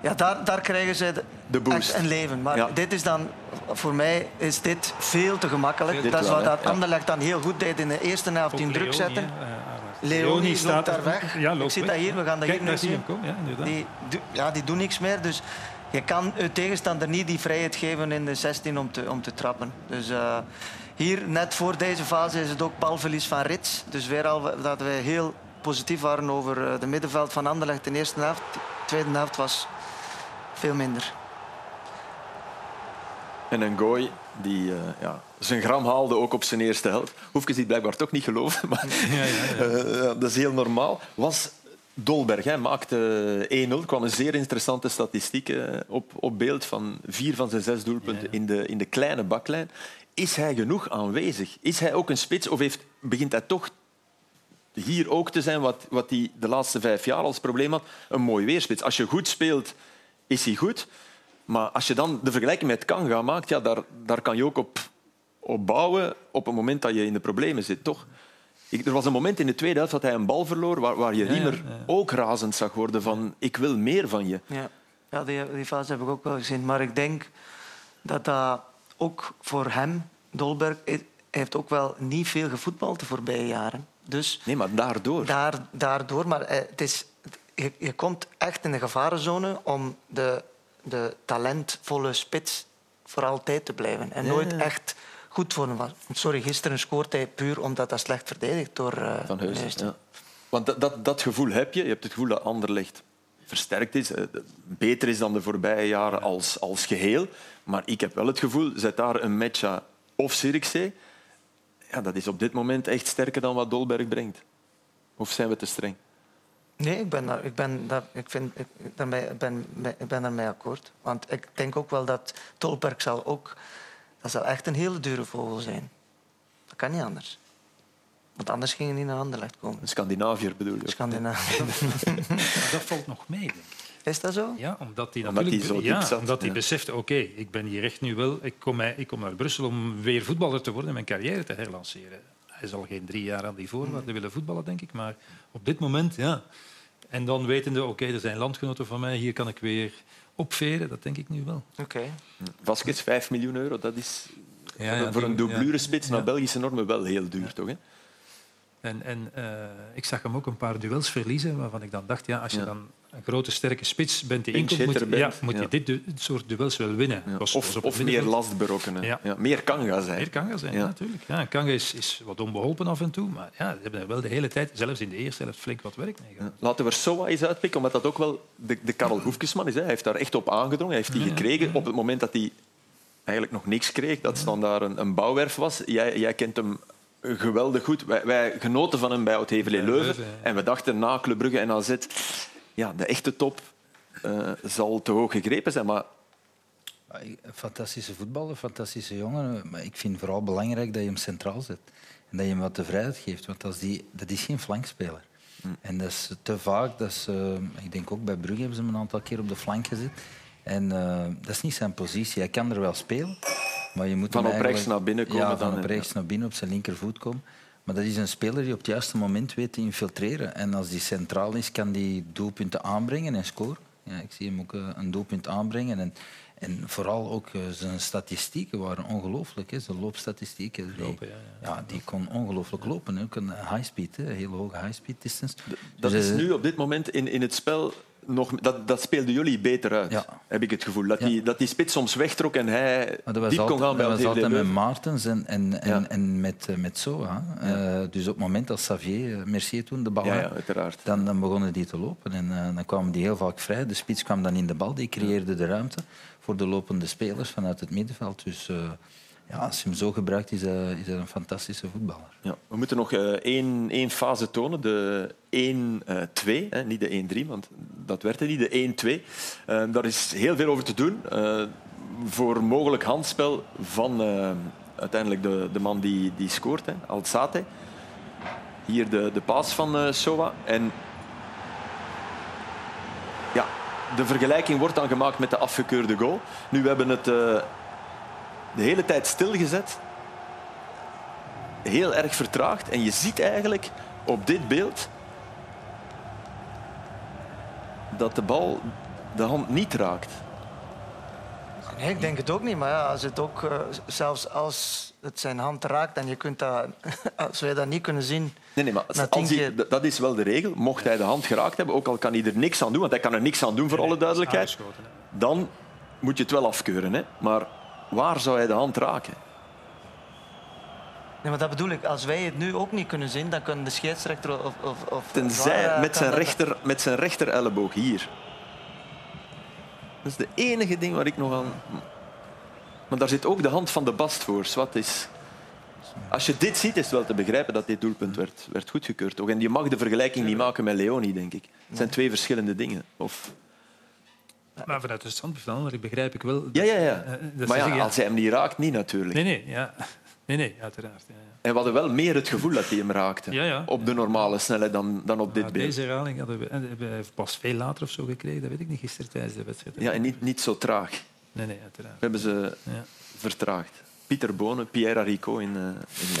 Ja, daar, daar krijgen ze de, De boost. echt een leven. Maar Ja. dit is dan, voor mij is dit veel te gemakkelijk. Dit dat is wel, wat dat Ja. Anderlecht dan heel goed deed in de eerste helft, Ook in druk zetten. hè. Eh, ah, Leoni loopt staat daar weg. Ja, Ik weg. dat hier, we gaan dat hier daar nu zien. Ja. Die, ja, die doen niks meer. Dus je kan je tegenstander niet die vrijheid geven in de 16 om te, om te trappen. Dus eh, hier, net voor deze fase, is het ook balverlies van Rits. Dus weer al dat we heel positief waren over eh, de middenveld van Anderlecht in de eerste helft. De tweede helft was veel minder. En een gooi die eh, ja, zijn gram haalde ook op zijn eerste helft. Hoefkes die het blijkbaar toch niet geloven, maar Ja, ja, ja. eh, ja, dat is heel normaal. Was Dolberg hè, maakte 1-0. Er kwam een zeer interessante statistiek eh, op, op beeld van vier van zijn zes doelpunten Ja, ja. In, de, in de kleine baklijn. is hij genoeg aanwezig? Is hij ook een spits of heeft, begint hij toch hier ook te zijn wat, wat hij de laatste vijf jaar als probleem had? Een mooi weerspits. Als je goed speelt, is hij goed. Maar als je dan de vergelijking met Kanga maakt, ja, daar, daar kan je ook op, op bouwen op het moment dat je in de problemen zit, toch? Ik, er was een moment in de tweede helft dat hij een bal verloor waar, waar je Riemer ook razend zag worden van ik wil meer van je. Ja, ja die, die fase heb ik ook wel gezien. Maar ik denk dat dat ook voor hem, Dolberg, hij heeft ook wel niet veel gevoetbald de voorbije jaren. Dus nee, maar daardoor. Daar, daardoor, maar eh, het is, je, je komt echt in de gevarenzone om de, de talentvolle spits voor altijd te blijven. En nooit echt goed voor hem was. Sorry, gisteren scoort hij puur omdat dat slecht verdedigd door uh, Van Heusden. Ja. Want dat, dat, dat, gevoel heb je. Je hebt het gevoel dat Anderlecht versterkt is, eh, beter is dan de voorbije jaren als, als geheel. Maar ik heb wel het gevoel, zet daar een Metja of Zirkzee, ja, dat is op dit moment echt sterker dan wat Dolberg brengt. Of zijn we te streng? Nee, ik ben, daar, ik ben, daar, ik vind, ik, daarmee, ben, ik ben daarmee akkoord. Want ik denk ook wel dat Dolberg zal ook... Dat zal echt een hele dure vogel zijn. Dat kan niet anders. Want anders ging hij niet naar Anderlecht komen. Een Scandinaviër bedoel je? Scandinaviër. dat valt nog mee, denk ik. Is dat zo? Ja, omdat hij omdat natuurlijk... Hij zo ja, zat, omdat hij ja. beseft, oké, okay, ik ben hier echt nu wel... Ik kom, ik kom naar Brussel om weer voetballer te worden en mijn carrière te herlanceren. Hij zal geen drie jaar aan die voorwaarden willen voetballen, denk ik. Maar op dit moment, ja. En dan wetende, oké, okay, er zijn landgenoten van mij, hier kan ik weer opveren. Dat denk ik nu wel. Oké. Okay. Vasquez, 5 miljoen euro, dat is ja, ja, voor een dublure spits naar Belgische normen wel heel duur, toch? Hè? En, en uh, ik zag hem ook een paar duels verliezen, waarvan ik dan dacht, ja, als je dan een grote, sterke spits bent die inkomt, moet, ja, moet je dit du soort duels wel winnen. Ja. Was, of, was of meer last berokkenen. Meer Kanga zijn. Meer Kanga zijn, natuurlijk. Ja, Kanga is, is wat onbeholpen af en toe, maar ja, ze hebben wel de hele tijd, zelfs in de eerste helft, flink wat werk mee. Laten we Soa eens uitpikken, omdat dat ook wel de, de Karel Hoefkesman is. Hè. Hij heeft daar echt op aangedrongen. Hij heeft die gekregen op het moment dat hij eigenlijk nog niks kreeg, dat dan daar een, een bouwwerf was. Jij, jij kent hem geweldig goed. Wij, wij genoten van hem bij oud Heverlee Leuven. En we dachten na Club Brugge en AZ, ja, de echte top uh, zal te hoog gegrepen zijn. Maar... Fantastische voetballer, fantastische jongen. Maar ik vind vooral belangrijk dat je hem centraal zet. En dat je hem wat de vrijheid geeft. Want als die, dat is geen flankspeler. Hm. En dat is te vaak. Dat is, uh, ik denk ook bij Brugge hebben ze hem een aantal keer op de flank gezet. En uh, dat is niet zijn positie. Hij kan er wel spelen. Maar je moet van op rechts naar binnen komen. Ja, van dan, op rechts naar binnen, op zijn linkervoet komen. Maar dat is een speler die op het juiste moment weet te infiltreren. En als die centraal is, kan die doelpunten aanbrengen en scoren. Ja, ik zie hem ook een doelpunt aanbrengen. En, en vooral ook zijn statistieken waren ongelooflijk. Hè. Zijn loopstatistieken. Die, Lopen, ja, ja. ja, die kon ongelooflijk lopen. Ook een high speed, een hele hoge high speed distance. Dat dus, is nu op dit moment in, in het spel nog, dat, dat speelden jullie beter uit, ja. heb ik het gevoel. Dat, ja. die, dat die spits soms wegtrok en hij diep kon gaan bij Dat was altijd met Maartens en, en, en, ja. en met, met Soa. Uh, dus op het moment dat Xavier Mercier toen de bal had, dan, dan begonnen die te lopen. En uh, dan kwamen die heel vaak vrij. De spits kwam dan in de bal, die creëerde de ruimte voor de lopende spelers vanuit het middenveld. Dus... Uh, ja, als je hem zo gebruikt, is hij, is hij een fantastische voetballer. Ja, we moeten nog uh, één, één fase tonen, de 1-2, uh, niet de 1-3, want dat werd het niet, de 1-2. Uh, daar is heel veel over te doen. Voor mogelijk handspel van uiteindelijk de, de man die, die scoort, hè, Alzate. Hier de, de paas van Soa. En ja, de vergelijking wordt dan gemaakt met de afgekeurde goal. Nu, we hebben het de hele tijd stilgezet. Heel erg vertraagd. En je ziet eigenlijk op dit beeld dat de bal de hand niet raakt. Nee, ik denk het ook niet. Maar ja, als het ook, uh, zelfs als het zijn hand raakt en je kunt dat, als wij dat niet kunnen zien. Nee, nee maar als hij, dat is wel de regel. Mocht hij de hand geraakt hebben, ook al kan hij er niks aan doen, want hij kan er niks aan doen voor alle duidelijkheid, dan moet je het wel afkeuren. Hè? Maar waar zou hij de hand raken? Nee, maar dat bedoel ik. Als wij het nu ook niet kunnen zien, dan kunnen de scheidsrechter of... of, of Tenzij met zijn, rechter, met zijn rechter elleboog hier. Dat is de enige ding waar ik nog aan... Maar daar zit ook de hand van de Bast voor. Swat is... Als je dit ziet, is het wel te begrijpen dat dit doelpunt werd, werd goedgekeurd. En je mag de vergelijking niet maken met Leoni, denk ik. Het zijn twee verschillende dingen. Of... Maar vanuit het standpunt van ander begrijp ik wel... Ja, ja, ja. eh, dat maar ja, zeggen, als hij hem niet raakt, niet natuurlijk. Nee, nee, ja. nee, nee uiteraard. Ja, ja. En we hadden wel meer het gevoel dat hij hem raakte. Ja, ja. Op de normale snelheid dan, dan op dit Maar beeld. deze herhaling hadden we, hebben we pas veel later of zo gekregen. Dat weet ik niet, gisteren tijdens de wedstrijd. Ja, en niet, niet zo traag. We Nee, nee, uiteraard. hebben ze Ja. vertraagd. Pieter Bonen, Pierre Rico in, eh in.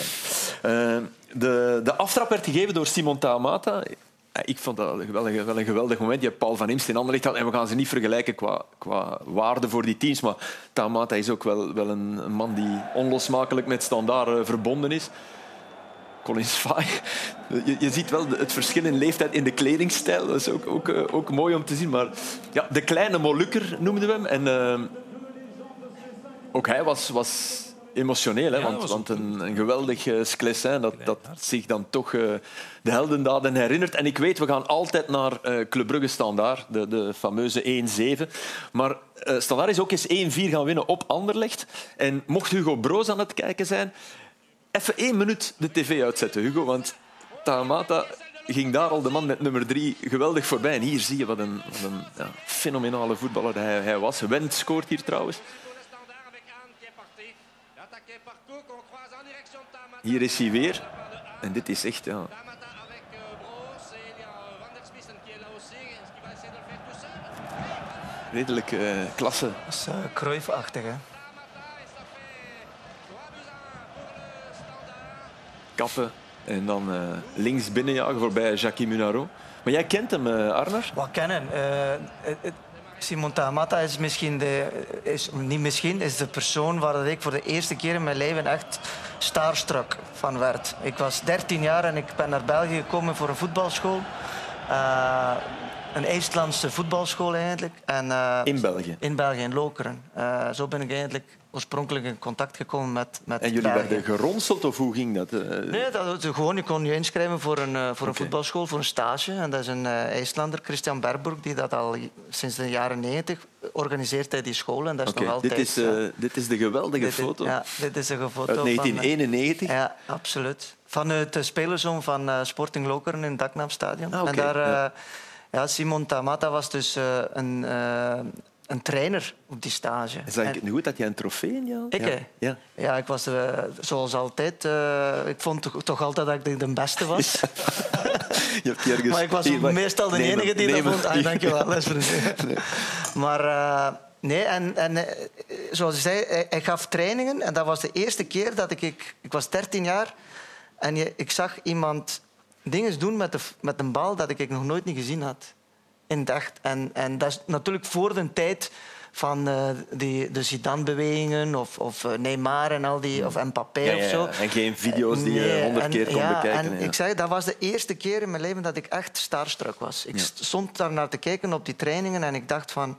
Eh, de, de aftrap werd gegeven door Simon Tamata. Eh, Ik vond dat wel een, wel een geweldig moment. Je hebt Paul van Imst in Anderlecht gehad. En we gaan ze niet vergelijken qua, qua waarde voor die teams. Maar Tamata is ook wel, wel een, man die onlosmakelijk met standaard eh, verbonden is. Colin Svaai. Je, je ziet wel het verschil in leeftijd in de kledingstijl. Dat is ook, ook, eh, ook mooi om te zien. Maar ja, de kleine Molukker noemden we hem. En eh, ook hij was, was emotioneel. Hè? Want want een, een geweldig uh, Sclessin dat, dat zich dan toch eh, de heldendaden herinnert. En ik weet, we gaan altijd naar eh Club Brugge Standaard, de, de fameuze 1-7. Maar eh Standaard is ook eens 1-4 gaan winnen op Anderlecht. En mocht Hugo Broos aan het kijken zijn, even één minuut de tv uitzetten, Hugo. Want Tamata ging daar al de man met nummer drie geweldig voorbij. En hier zie je wat een, wat een ja, fenomenale voetballer hij, hij was. Wendt scoort hier trouwens. Hier is hij weer. En dit is echt... Ja. Redelijk eh, klasse. Dat is uh, Cruyff-achtig, hè? Kappen. En dan eh, links binnenjagen voorbij Jackie Munaro. Maar jij kent hem, eh, Arnar? Wat kennen? Simon Tamata is misschien de, is, niet misschien, is de persoon waar dat ik voor de eerste keer in mijn leven echt starstruck van werd. Ik was 13 jaar en ik ben naar België gekomen voor een voetbalschool. Eh, een IJslandse voetbalschool eigenlijk. En, eh, In België. in België, in Lokeren. Eh, zo ben ik eigenlijk oorspronkelijk in contact gekomen met, met En jullie België. werden geronseld of hoe ging dat? eh? Nee, dat, gewoon, je kon je inschrijven voor een, eh, voor een voetbalschool, voor een stage. En dat is een eh, IJslander, Christian Berburg, die dat al sinds de jaren 90 organiseert hij die school. En dat is nog altijd... dit, is, ja. dit is de geweldige Dit foto Ja, dit is een foto uit van, eh, 1991. ja, absoluut. Vanuit de spelersom van Sporting Lokeren in het Daknaamstadion. Ah, En daar, ja. Simon Tamata was dus een, een trainer op die stage. Ik En- het nu goed dat jij een trofee in jou? Ik, ja. hè? Ja. Ja, ik was eh, zoals altijd. eh, ik vond toch, toch altijd dat ik de, beste was. Je hebt ergens... Maar ik was meestal de enige die dat vond. Ah, dankjewel, dat is. Maar eh, nee, en, en eh, zoals je zei, hij, hij gaf trainingen. En dat was de eerste keer dat ik... Ik, ik was 13 jaar en je, ik zag iemand dingen doen met, de, met een bal dat ik nog nooit niet gezien had. In echt. En, en dat is natuurlijk voor de tijd van eh, die, de Zidane-bewegingen of, of eh, Neymar en al die, of Mbappé Ja, ja, of zo. En geen video's die je Nee, honderd en- keer kon ja, bekijken. En ik zeg, dat was de eerste keer in mijn leven dat ik echt starstruck was. Ik stond daar naar te kijken op die trainingen en ik dacht van...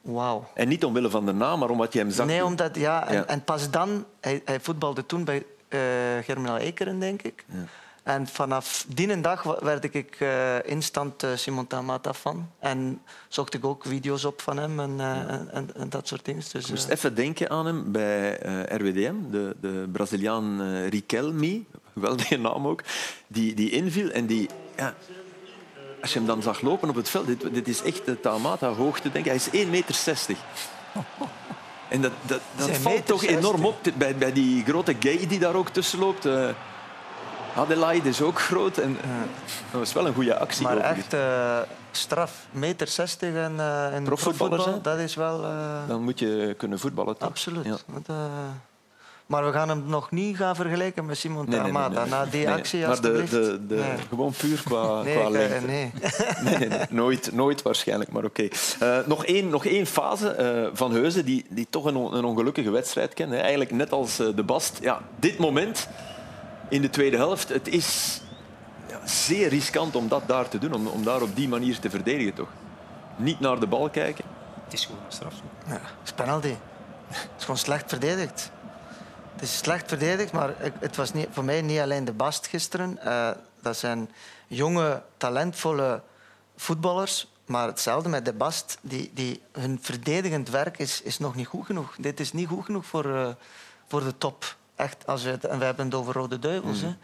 Wauw. En niet omwille van de naam, maar omdat je hem zag. Nee, omdat... Ja, en, en pas dan... Hij, hij voetbalde toen bij eh Germinal Ekeren, denk ik. En vanaf die dag werd ik eh, instant eh, Simon Tamata fan. En zocht ik ook video's op van hem en, eh, en, en, en dat soort dingen. Dus, Ik moest even denken aan hem bij RWDM, de, de Braziliaan Riquelme, geweldige naam ook, die, die inviel en die... Ja, als je hem dan zag lopen op het veld, dit, dit is echt de Tamata-hoogte, denk ik. Hij is 1,60 meter. En dat, dat, dat valt toch enorm 60. op bij, bij die grote gay die daar ook tussen loopt. Eh Adelaide is ook groot. En, dat was wel een goede actie. maar echt eh, straf. Meter 60 en, eh in profvoetbal, dat is wel... eh, Dan moet je kunnen voetballen. toch? Absoluut. Ja. Dat, eh, Maar we gaan hem nog niet gaan vergelijken met Simon Nee, Tamata. nee. Na die actie, Maar de, de, de, gewoon puur qua, Nee, qua eh, lengte. nee. Nee, nee, nee, nooit, nooit waarschijnlijk, maar oké. Eh, nog, één, nog één fase eh, van Heuzen die, die toch een, on- een ongelukkige wedstrijd kent. Eigenlijk net als eh, de Bast. Ja, dit moment in de tweede helft, het is ja, zeer riskant om dat daar te doen, om, om daar op die manier te verdedigen. Toch? Niet naar de bal kijken. Het is gewoon een straf. Ja, het is penalty. Het is gewoon slecht verdedigd. Het is slecht verdedigd, maar het was niet, voor mij niet alleen de Bast gisteren. Eh, dat zijn jonge, talentvolle voetballers. Maar hetzelfde met de Bast. Die, die, hun verdedigend werk is, is nog niet goed genoeg. Dit is niet goed genoeg voor, eh, voor de top. Echt, als we het, en we hebben het over Rode Duivels. Hè.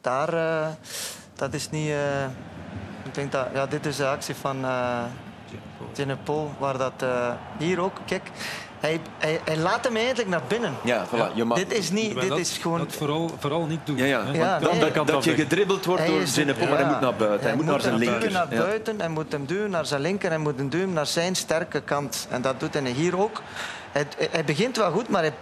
Daar, eh, dat is niet... eh, ik denk dat ja, dit is de actie van, eh, Tinepo, waar dat eh, hier ook, kijk, hij, hij, hij laat hem eigenlijk naar binnen. Ja, voilà. Je mag... Dit is niet, dit dat, is gewoon. dat vooral, vooral niet doen. Ja, ja. Ja, nee. kan dat je gedribbeld wordt Hij door Zinnepop, maar hij moet naar buiten. Hij, moet naar zijn hem linker. duwen naar Ja. buiten, hij moet hem duwen naar zijn linker, hij moet hem duwen naar zijn sterke kant. En dat doet hij hier ook. Hij, begint wel goed, maar hij,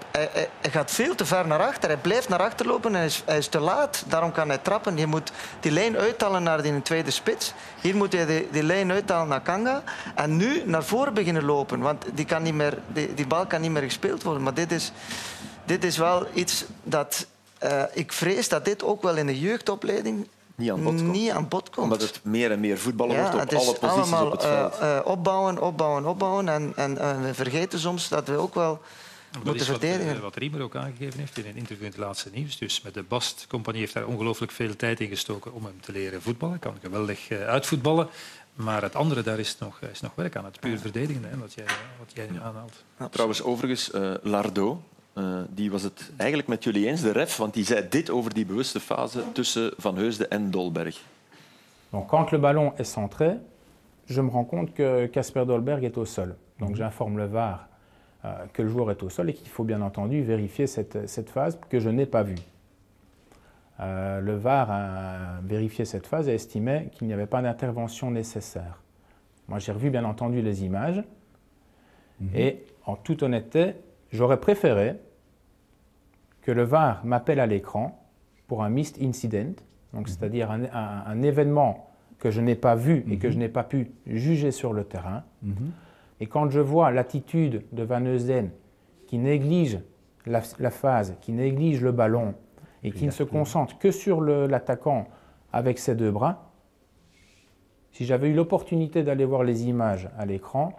hij, gaat veel te ver naar achter. Hij blijft naar achter lopen en hij is, te laat. Daarom kan hij trappen. Je moet die lijn uithalen naar die tweede spits. Hier moet hij die, die lijn uithalen naar Kanga. En nu naar voren beginnen lopen, want die, kan niet meer, die, die bal kan niet meer gespeeld worden. Maar dit is, dit is wel iets dat... eh, ik vrees dat dit ook wel in de jeugdopleiding Niet aan bod komt. niet aan bod komt. Omdat het meer en meer voetballen Ja, wordt op alle posities allemaal op het eh, veld. eh, opbouwen, opbouwen, opbouwen. En, en eh, we vergeten soms dat we ook wel Dat moeten is wat, verdedigen. eh, wat Riemer ook aangegeven heeft in een interview in het laatste nieuws. Dus met de Bast-compagnie heeft daar ongelooflijk veel tijd in gestoken om hem te leren voetballen. Kan geweldig eh, uitvoetballen. Maar het andere, daar is nog, is nog werk aan. Het puur verdedigen, hè, wat jij, wat jij aanhaalt. Trouwens, overigens, eh Lardo, eh, die was het eigenlijk met jullie eens, de ref, want die zei dit over die bewuste fase tussen Van Heusden en Dolberg. Donc quand le ballon est centré, je me rends compte que Casper Dolberg est au sol. Donc j'informe le VAR euh, que le joueur est au sol et qu'il faut bien entendu vérifier cette, cette phase que je n'ai pas vue. Euh, le VAR a vérifié cette phase et estimait qu'il n'y avait pas d'intervention nécessaire. Moi j'ai revu bien entendu les images et en toute honnêteté, j'aurais préféré que le VAR m'appelle à l'écran pour un missed incident, donc c'est-à-dire un, un- un événement que je n'ai pas vu et que je n'ai pas pu juger sur le terrain. Et quand je vois l'attitude de Van Heusden qui néglige la, la phase, qui néglige le ballon et qui ne se concentre que sur l'attaquant avec ses deux bras, si j'avais eu l'opportunité d'aller voir les images à l'écran,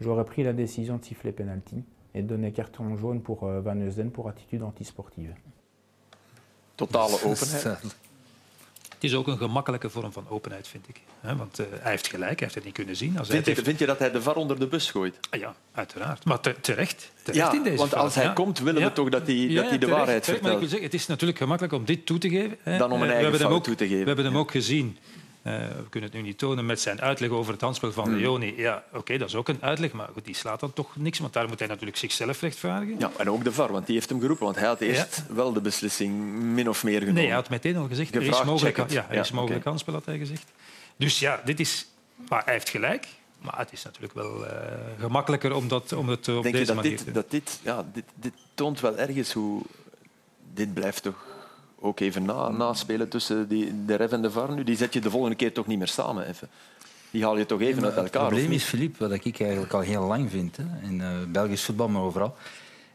j'aurais pris la décision de siffler penalty et de donner carton jaune pour euh, Van Heusden pour attitude antisportive. Totale openheid. Het is ook een gemakkelijke vorm van openheid, vind ik. hè, Want eh, hij heeft gelijk, hij heeft het niet kunnen zien. Als hij Vind heeft- vind je dat hij de VAR onder de bus gooit? Ah ja, uiteraard. Maar te- terecht. terecht Ja, in deze want als hij ja. komt, willen we toch dat hij- dat hij de terecht, waarheid terecht. Maar ik wil vertelt. zeggen, het is natuurlijk gemakkelijk om dit toe te geven. hè. Dan om een Eh, eigen we hebben hem fout ook, toe te geven. We hebben hem ook gezien. Eh, we kunnen het nu niet tonen met zijn uitleg over het handspel van Hmm. Leoni. Ja, oké, dat is ook een uitleg, maar goed, die slaat dan toch niks. Want daar moet hij natuurlijk zichzelf rechtvaardigen. Ja, en ook de VAR, want die heeft hem geroepen. Want hij had eerst wel de beslissing min of meer genomen. Nee, hij had meteen al gezegd, er is mogelijk, het. ja, er Ja, is mogelijk handspel, had hij gezegd. Dus ja, dit is... Maar hij heeft gelijk. Maar het is natuurlijk wel eh, gemakkelijker om, dat, om het op Denk je deze dat manier dit, te dat dit, ja, dit, dit toont wel ergens hoe... Dit blijft toch ook even na, naspelen tussen die, de ref en de VAR nu? Die zet je de volgende keer toch niet meer samen even. Die haal je toch even uit het elkaar, of probleem is, Philippe, wat ik eigenlijk al heel lang vind, hè, in eh, Belgisch voetbal, maar overal,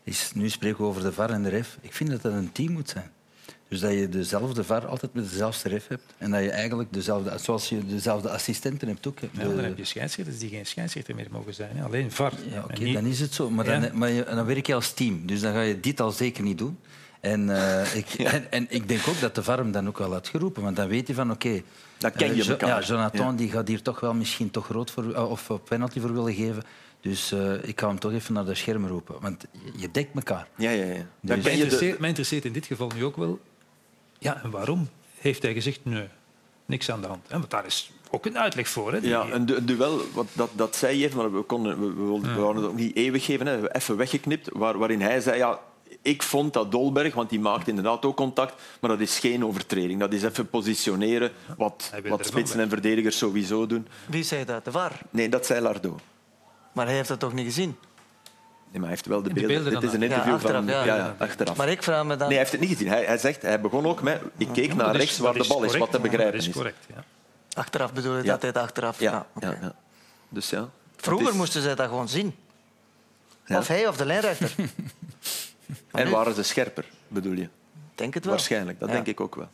is nu spreken we over de VAR en de ref. Ik vind dat dat een team moet zijn. Dus dat je dezelfde VAR altijd met dezelfde ref hebt. En dat je eigenlijk dezelfde, zoals je dezelfde assistenten hebt ook. Ja, dan heb je scheidsrechters die geen scheidsrechter meer mogen zijn. hè. Alleen VAR. Ja, oké, niet- dan is het zo. Maar, Ja. dan, maar je- dan werk je als team. Dus dan ga je dit al zeker niet doen. En, eh, ik, en, en ik denk ook dat de VAR hem dan ook wel had geroepen. Want dan weet hij van, oké... Dan ken eh, je Jo- elkaar. Ja, Jonathan Ja. Die gaat hier toch wel misschien toch rood voor, eh, of penalty voor willen geven. Dus eh, ik ga hem toch even naar de scherm roepen. Want je dekt elkaar. Ja, ja, ja. Dus- Mij ken je de, interesseert, mij interesseert in dit geval nu ook wel... Ja, en waarom heeft hij gezegd nee, niks aan de hand? Hè? Want daar is ook een uitleg voor. Hè? Die- Ja, een du- een duel, wat dat, dat zei je even, maar we, konden, we, we, wilden- we hadden het ook niet eeuwig geven, hè, even weggeknipt, waar, waarin hij zei, ja, ik vond dat Dolberg, want die maakt inderdaad ook contact, maar dat is geen overtreding. Dat is even positioneren, wat, wat spitsen en verdedigers sowieso doen. Wie zei dat? De VAR. Nee, dat zei Lardo. Maar hij heeft dat toch niet gezien? Nee, maar hij heeft wel de de beelden. beelden Dit is een Ja, interview achteraf, van... ja. Ja, ja, achteraf. Maar ik vraag me dan... Nee, hij heeft het niet gezien. Hij, hij zegt, hij begon ook met... Ik keek Ja, naar rechts waar de bal is, wat te begrijpen Dat is. correct, ja. Achteraf bedoel je Ja. dat hij het achteraf... Ja, ja, ja. Dus ja. Vroeger is- moesten zij dat gewoon zien. Ja. Of hij of de lijnrechter. En waren ze scherper, bedoel je? Denk het wel. Waarschijnlijk, dat Ja. denk ik ook wel.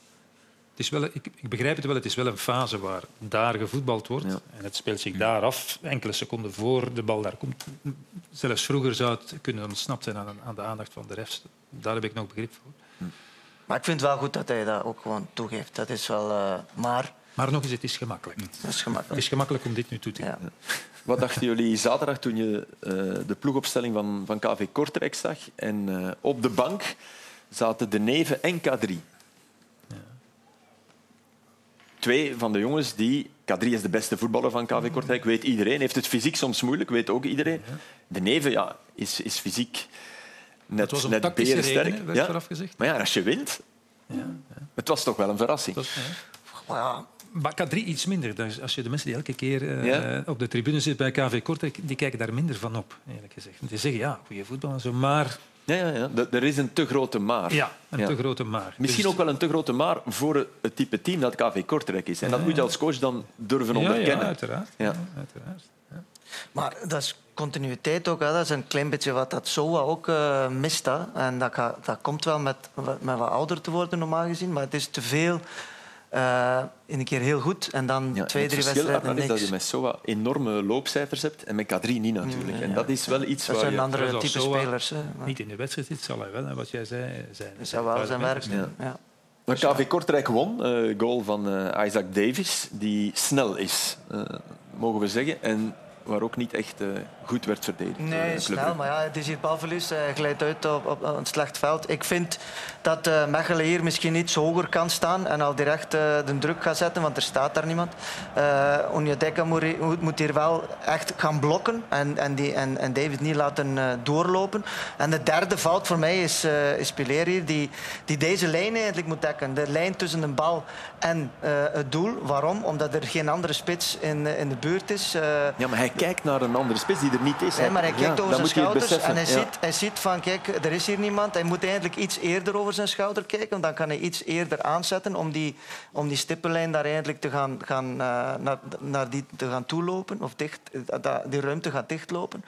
Het is wel, ik, ik begrijp het wel, het is wel een fase waar daar gevoetbald wordt. Ja. En het speelt zich daar af, enkele seconden voor de bal daar komt. Zelfs vroeger zou het kunnen ontsnapt zijn aan, aan de aandacht van de refs. Daar heb ik nog begrip voor. Maar ik vind het wel goed dat hij dat ook gewoon toegeeft. Dat is wel... eh, maar Maar nog eens, het is gemakkelijk. dat is Het gemakkelijk. is gemakkelijk om dit nu toe te geven. Ja. Wat dachten jullie zaterdag toen je eh, de ploegopstelling van, van KV Kortrijk zag? En eh, op de bank zaten De Neven en K3. Twee van de jongens die K3 is de beste voetballer van KV Kortrijk, weet iedereen. Heeft het fysiek soms moeilijk, weet ook iedereen. De Neven ja, is, is fysiek net, Het was om net tactische berensterk. werd Ja. gezegd. Maar ja, als je wint, het was toch wel een verrassing. Dat ja. Maar ja, Maar K3 iets minder. Dus als je de mensen die elke keer eh, Ja. op de tribune zitten bij KV Kortrijk, die kijken daar minder van op, eerlijk gezegd. Die zeggen, ja, goede voetbal en zo, maar... Ja, ja, ja. Er is een te grote maar. Ja, een Ja. te grote maar. Misschien Dus- ook wel een te grote maar voor het type team dat KV Kortrijk is. En dat moet je als coach dan durven Ja, onderkennen. ja, uiteraard. Ja. Ja, uiteraard. Maar dat is continuïteit ook. Hè. Dat is een klein beetje wat dat SOA ook eh, mist. Hè. En dat, ga- dat komt wel met, met wat ouder te worden, normaal gezien. Maar het is te veel eh, in een keer heel goed. En dan Ja, twee, het drie verschil wedstrijden daarvan is dat niks. je met SOA enorme loopcijfers hebt en met K3 niet natuurlijk. En dat is wel iets Dat waar zijn je... andere type Soa spelers. Hè. Maar Niet in de wedstrijd zit, zal hij wel, hè, wat jij zei, zijn. Dat zou wel zijn werk. Ja. Maar KV Kortrijk won. eh goal van eh, Isaac Davis, die snel is, eh, mogen we zeggen. En waar ook niet echt eh, goed werd verdedigd. eh, Nee, Club snel. Maar ja, het is hier balverlies. Hij glijdt uit op, op een slecht veld. Ik vind dat eh Mechelen hier misschien iets hoger kan staan en al direct eh, de druk gaat zetten, want er staat daar niemand. Uh, moet, hier- moet- hier wel echt gaan blokken en, en, die, en, en David niet laten eh, doorlopen. En de derde fout voor mij is, eh is Piler hier, die, die deze lijn eigenlijk moet dekken. De lijn tussen de bal en eh, het doel. Waarom? Omdat er geen andere spits in, eh, in de buurt is. Eh, Ja, maar hij kijkt naar een andere spits die er niet is. Nee, maar hij Ja, kijkt over zijn schouders en hij, Ja. ziet, hij ziet van, kijk, er is hier niemand. Hij moet eigenlijk iets eerder over zijn schouder kijken. want Dan kan hij iets eerder aanzetten om die, om die stippenlijn daar eigenlijk te gaan, gaan, eh, naar, naar die te gaan toelopen. Of dicht, die ruimte gaat dichtlopen.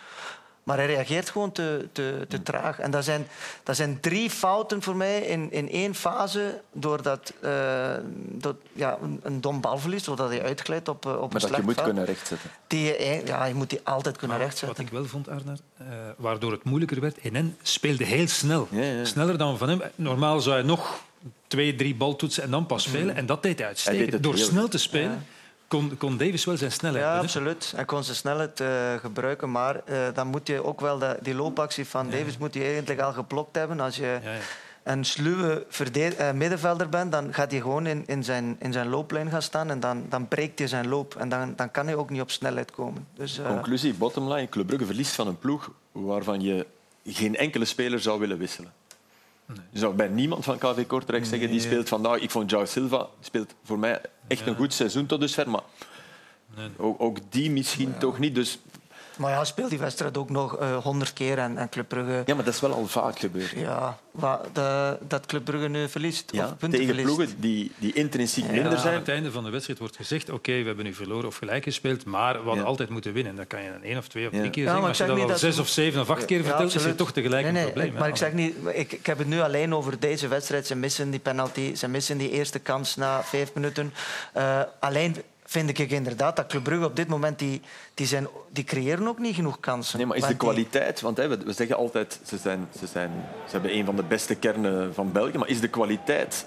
Maar hij reageert gewoon te, te, te traag. En dat zijn, dat zijn drie fouten voor mij in, in één fase. Doordat uh, dat, ja, een, een dom balverlies, doordat hij uitglijdt op, op een Maar dat je moet kunnen rechtzetten. Die, je- ja, je moet die altijd kunnen Maar rechtzetten. Wat ik wel vond, Arnar, eh, waardoor het moeilijker werd, NN speelde heel snel. Ja, ja. Sneller dan van hem. Normaal zou hij nog twee, drie baltoetsen en dan pas spelen. En dat deed hij uitstekend. Hij deed het Door heel snel te spelen kon, kon Davis wel zijn snelheid Ja, absoluut. Hij kon zijn snelheid eh, gebruiken, maar eh, dan moet je ook wel de, die loopactie van Davis moet je eigenlijk al geblokt hebben. Als je Ja, ja. een sluwe eh, middenvelder bent, dan gaat hij gewoon in, in, zijn, in zijn looplijn gaan staan en dan, dan breekt hij zijn loop. En dan, dan kan hij ook niet op snelheid komen. Dus, eh, Conclusie, bottomline. Club Brugge verliest van een ploeg waarvan je geen enkele speler zou willen wisselen. Je zou bij niemand van KV Kortrijk zeggen die speelt vandaag. Ik vond João Silva speelt voor mij echt een goed seizoen tot dusver, maar ook, ook die misschien toch niet. Dus maar ja, speelt die wedstrijd ook nog honderd keer en, en Club Brugge... ja, maar dat is wel al vaak gebeurd. Ja, de, dat Club Brugge nu verliest, Ja, of punten tegen verliest. ploegen die, die intrinsiek Ja, minder aan zijn. het einde van de wedstrijd wordt gezegd, oké, we hebben nu verloren of gelijk gespeeld, maar we hadden Ja. altijd moeten winnen. Dat kan je een één of twee of Ja. drie keer Ja, zeggen. maar Als je dat al dat zes ze- of zeven of acht keer Ja, vertelt, is het toch tegelijk nee, nee, een probleem. Maar ik zeg niet, ik, ik heb het nu alleen over deze wedstrijd. Ze missen die penalty, ze missen die eerste kans na vijf minuten. Eh, alleen vind ik inderdaad dat Club Brugge op dit moment die, die, zijn, die creëren ook niet genoeg kansen. Nee, maar is de kwaliteit, want hè, we, we zeggen altijd ze, zijn, ze, zijn, ze hebben een van de beste kernen van België, maar is de kwaliteit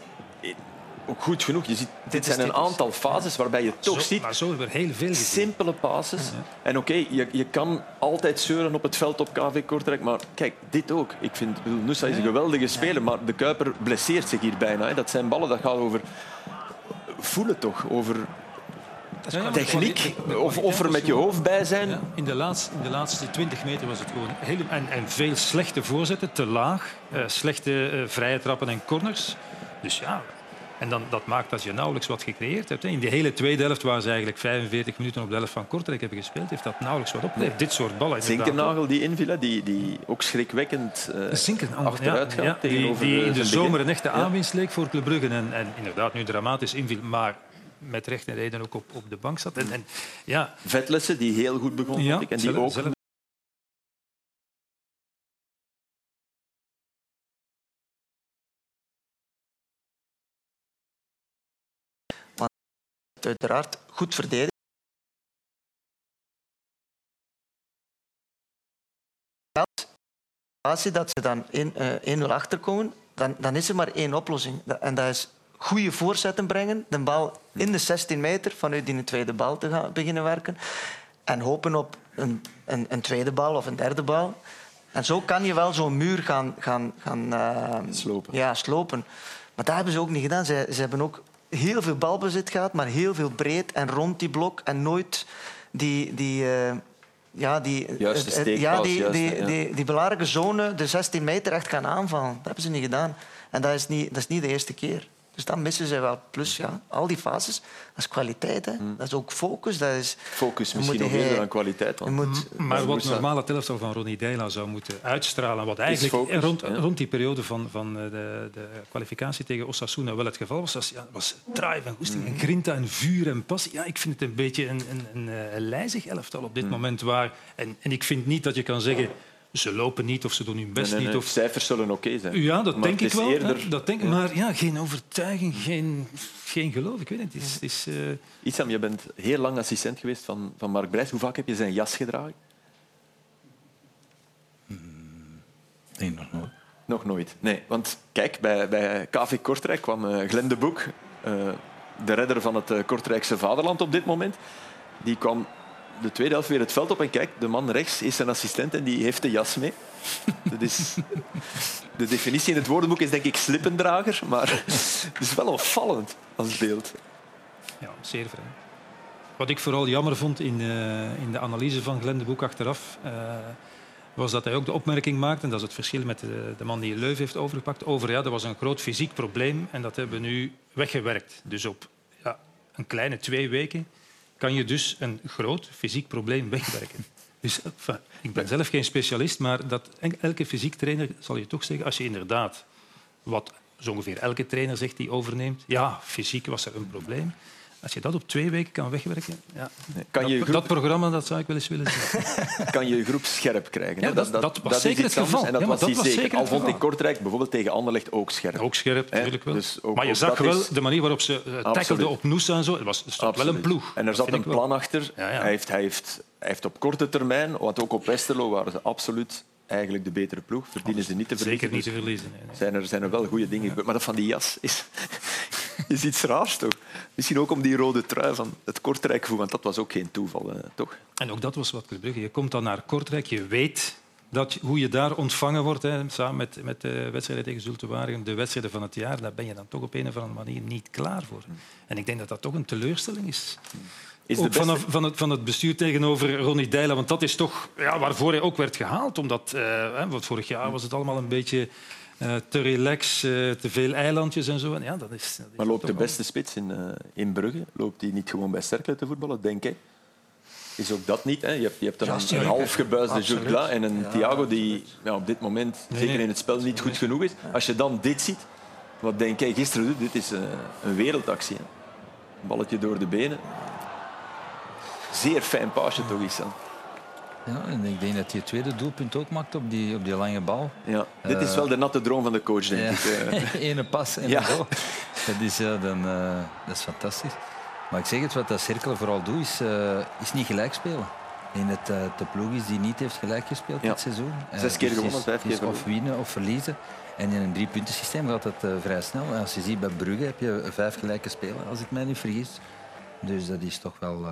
ook goed genoeg? Je ziet, dit, zijn een aantal fases waarbij je toch Zo- ziet Maar zo hebben we heel veel gezien. simpele passes. En oké, je, je kan altijd zeuren op het veld op KV Kortrijk, maar kijk, dit ook. Ik vind, Nusa is een geweldige speler, maar de Kuiper blesseert zich hier bijna. Hè. Dat zijn ballen, dat gaat over voelen toch, over techniek, of, of er met je hoofd bij zijn. Ja, in, de laatste, in de laatste 20 meter was het gewoon heel, en, en veel slechte voorzetten, te laag, eh, slechte eh, vrije trappen en corners. Dus ja, en dan, dat maakt dat je nauwelijks wat gecreëerd hebt. hè. In die hele tweede helft, waar ze eigenlijk 45 minuten op de helft van Kortrijk hebben gespeeld, heeft dat nauwelijks wat opgeleverd. Dit soort ballen. Zinkernagel die inviel, die, die ook schrikwekkend Zinkernagel, achteruit gaat ja, die, in de zomer een echte aanwinst leek voor Club Brugge. En, en inderdaad nu dramatisch inviel, maar met recht en reden ook op, op de bank zat. En, en ja, Vetlessen, die heel goed begon, ja ik. En die zelf- ook zelf- uiteraard goed verdedigen. Als je dat ze dan in, eh 1-0 achterkomen, dan, dan is er maar één oplossing. En dat is goede voorzetten brengen, de bal in de 16 meter vanuit die tweede bal te gaan beginnen werken. En hopen op een, een, een tweede bal of een derde bal. En zo kan je wel zo'n muur gaan, gaan, gaan eh, Slopen. Ja, slopen. Maar dat hebben ze ook niet gedaan. Ze, ze hebben ook heel veel balbezit gehad, maar heel veel breed en rond die blok. En nooit die... die eh, ja, die, Juiste eh, ja, die, juiste, die, ja. die, die belangrijke zone, de 16 meter, echt gaan aanvallen. Dat hebben ze niet gedaan. En dat is niet, dat is niet de eerste keer. Dus dat missen ze wel. Plus, ja, al die fases, dat is kwaliteit. Hè. Dat is ook focus. Dat is, Focus misschien nog eerder dan kwaliteit. Want moet, Maar wat het elftal van Ronnie Deila zou moeten uitstralen, wat eigenlijk focus, rond, ja. rond die periode van, van eh, de, de kwalificatie tegen Osasuna wel het geval was, was, ja, was drive en goesting Mm. en grinta en vuur en passie. Ja, ik vind het een beetje een, een, een, eh, lijzig elftal op Mm. dit moment. Waar, en, en ik vind niet dat je kan zeggen, ze lopen niet of ze doen hun best Nee, nee, nee. niet. Of, Cijfers zullen oké zijn. ja, dat Maar denk het ik is wel. Eerder, hè, dat denk, ik. Maar ja, geen overtuiging, geen, geen geloof. Ik weet het. Het is, het is, eh, Issam, je bent heel lang assistent geweest van, van Mark Brijs. Hoe vaak heb je zijn jas gedragen? Nee, nog nooit. Nog nooit. Nee, want kijk, bij, bij KV Kortrijk kwam eh Glenn de Boek, eh, de redder van het Kortrijkse vaderland op dit moment. Die kwam de tweede helft weer het veld op en kijk, de man rechts is zijn assistent en die heeft de jas mee. Dat is, de definitie in het woordenboek is denk ik slippendrager, maar het is wel opvallend als beeld. Ja, zeer vreemd. Wat ik vooral jammer vond in, eh, in de analyse van Glenn de Boek achteraf, eh, was dat hij ook de opmerking maakte, en dat is het verschil met de, de man die Leuven heeft overgepakt, over ja, dat was een groot fysiek probleem en dat hebben we nu weggewerkt. Dus op ja, een kleine twee weken kan je dus een groot fysiek probleem wegwerken. Dus, enfin, ik ben zelf geen specialist, maar dat, elke fysiek trainer zal je toch zeggen, als je inderdaad wat zo ongeveer elke trainer zegt die overneemt. Ja, fysiek was er een probleem. Als je dat op twee weken kan wegwerken, ja, Kan je dat, groep- dat programma dat zou ik wel eens willen zien. kan je je groep scherp krijgen. Ja, dat- dat was zeker het geval. En dat Ja, was was zeker. Al vond ik. Kortrijk bijvoorbeeld tegen Anderlecht ook scherp. Ook scherp, natuurlijk wel. Dus ook- maar je zag wel is- de manier waarop ze uh, tackelden op Noosa en zo. Het was stond wel een ploeg. En er zat een plan achter. Ja, ja. Hij, heeft, hij, heeft, hij heeft op korte termijn, want ook op Westerlo waren ze absoluut eigenlijk de betere ploeg. Verdienen ze niet te verliezen. Zeker niet te Dus verliezen. nee, nee. Zijn er, zijn er wel goede dingen gebeurd. Maar dat van die jas is, is iets raars, toch? Misschien ook om die rode trui van het Kortrijkgevoel, want dat was ook geen toeval, hè, toch? En ook dat was wat Brugge. Je komt dan naar Kortrijk, je weet dat, hoe je daar ontvangen wordt, hè, samen met, met de wedstrijden tegen Zulte Waregem, de wedstrijden van het jaar, daar ben je dan toch op een of andere manier niet klaar voor. En ik denk dat dat toch een teleurstelling is. Ook vanaf, van, het, van het bestuur tegenover Ronnie Deila, want dat is toch ja, waarvoor hij ook werd gehaald. Omdat, eh, want vorig jaar was het allemaal een beetje eh, te relax, eh, te veel eilandjes en zo. En ja, dat is, dat is Maar loopt de wel- beste spits in, eh, in Brugge? Loopt hij niet gewoon bij Cercle te voetballen, denk ik? Is ook dat niet. Hè? Je hebt, je hebt een, Ja, een half gebuisde en een Thiago die ja, op dit moment, Nee, zeker nee. in het spel, niet goed genoeg is. Als je dan dit ziet, wat denk jij gisteren doet, dit is eh, een wereldactie. Hè? Een balletje door de benen. Zeer fijn paasje toch, Issan? Ja, en ik denk dat hij het tweede doelpunt ook maakt op die, op die lange bal. Ja, dit is wel de natte droom van de coach, denk Ja. ik. eh. Ene pas en Ja. goal. Dat is, ja, dan, eh, dat is fantastisch. Maar ik zeg het, wat dat Cirkel vooral doet, is, eh, is niet gelijk spelen. En het de ploeg is die niet heeft gelijk gespeeld Ja. dit seizoen. Zes keer dus gewonnen, vijf keer Of winnen of verliezen. En in een driepuntensysteem gaat dat vrij snel. En als je ziet bij Brugge heb je vijf gelijke spelen, als ik mij niet vergis. Dus dat is toch wel...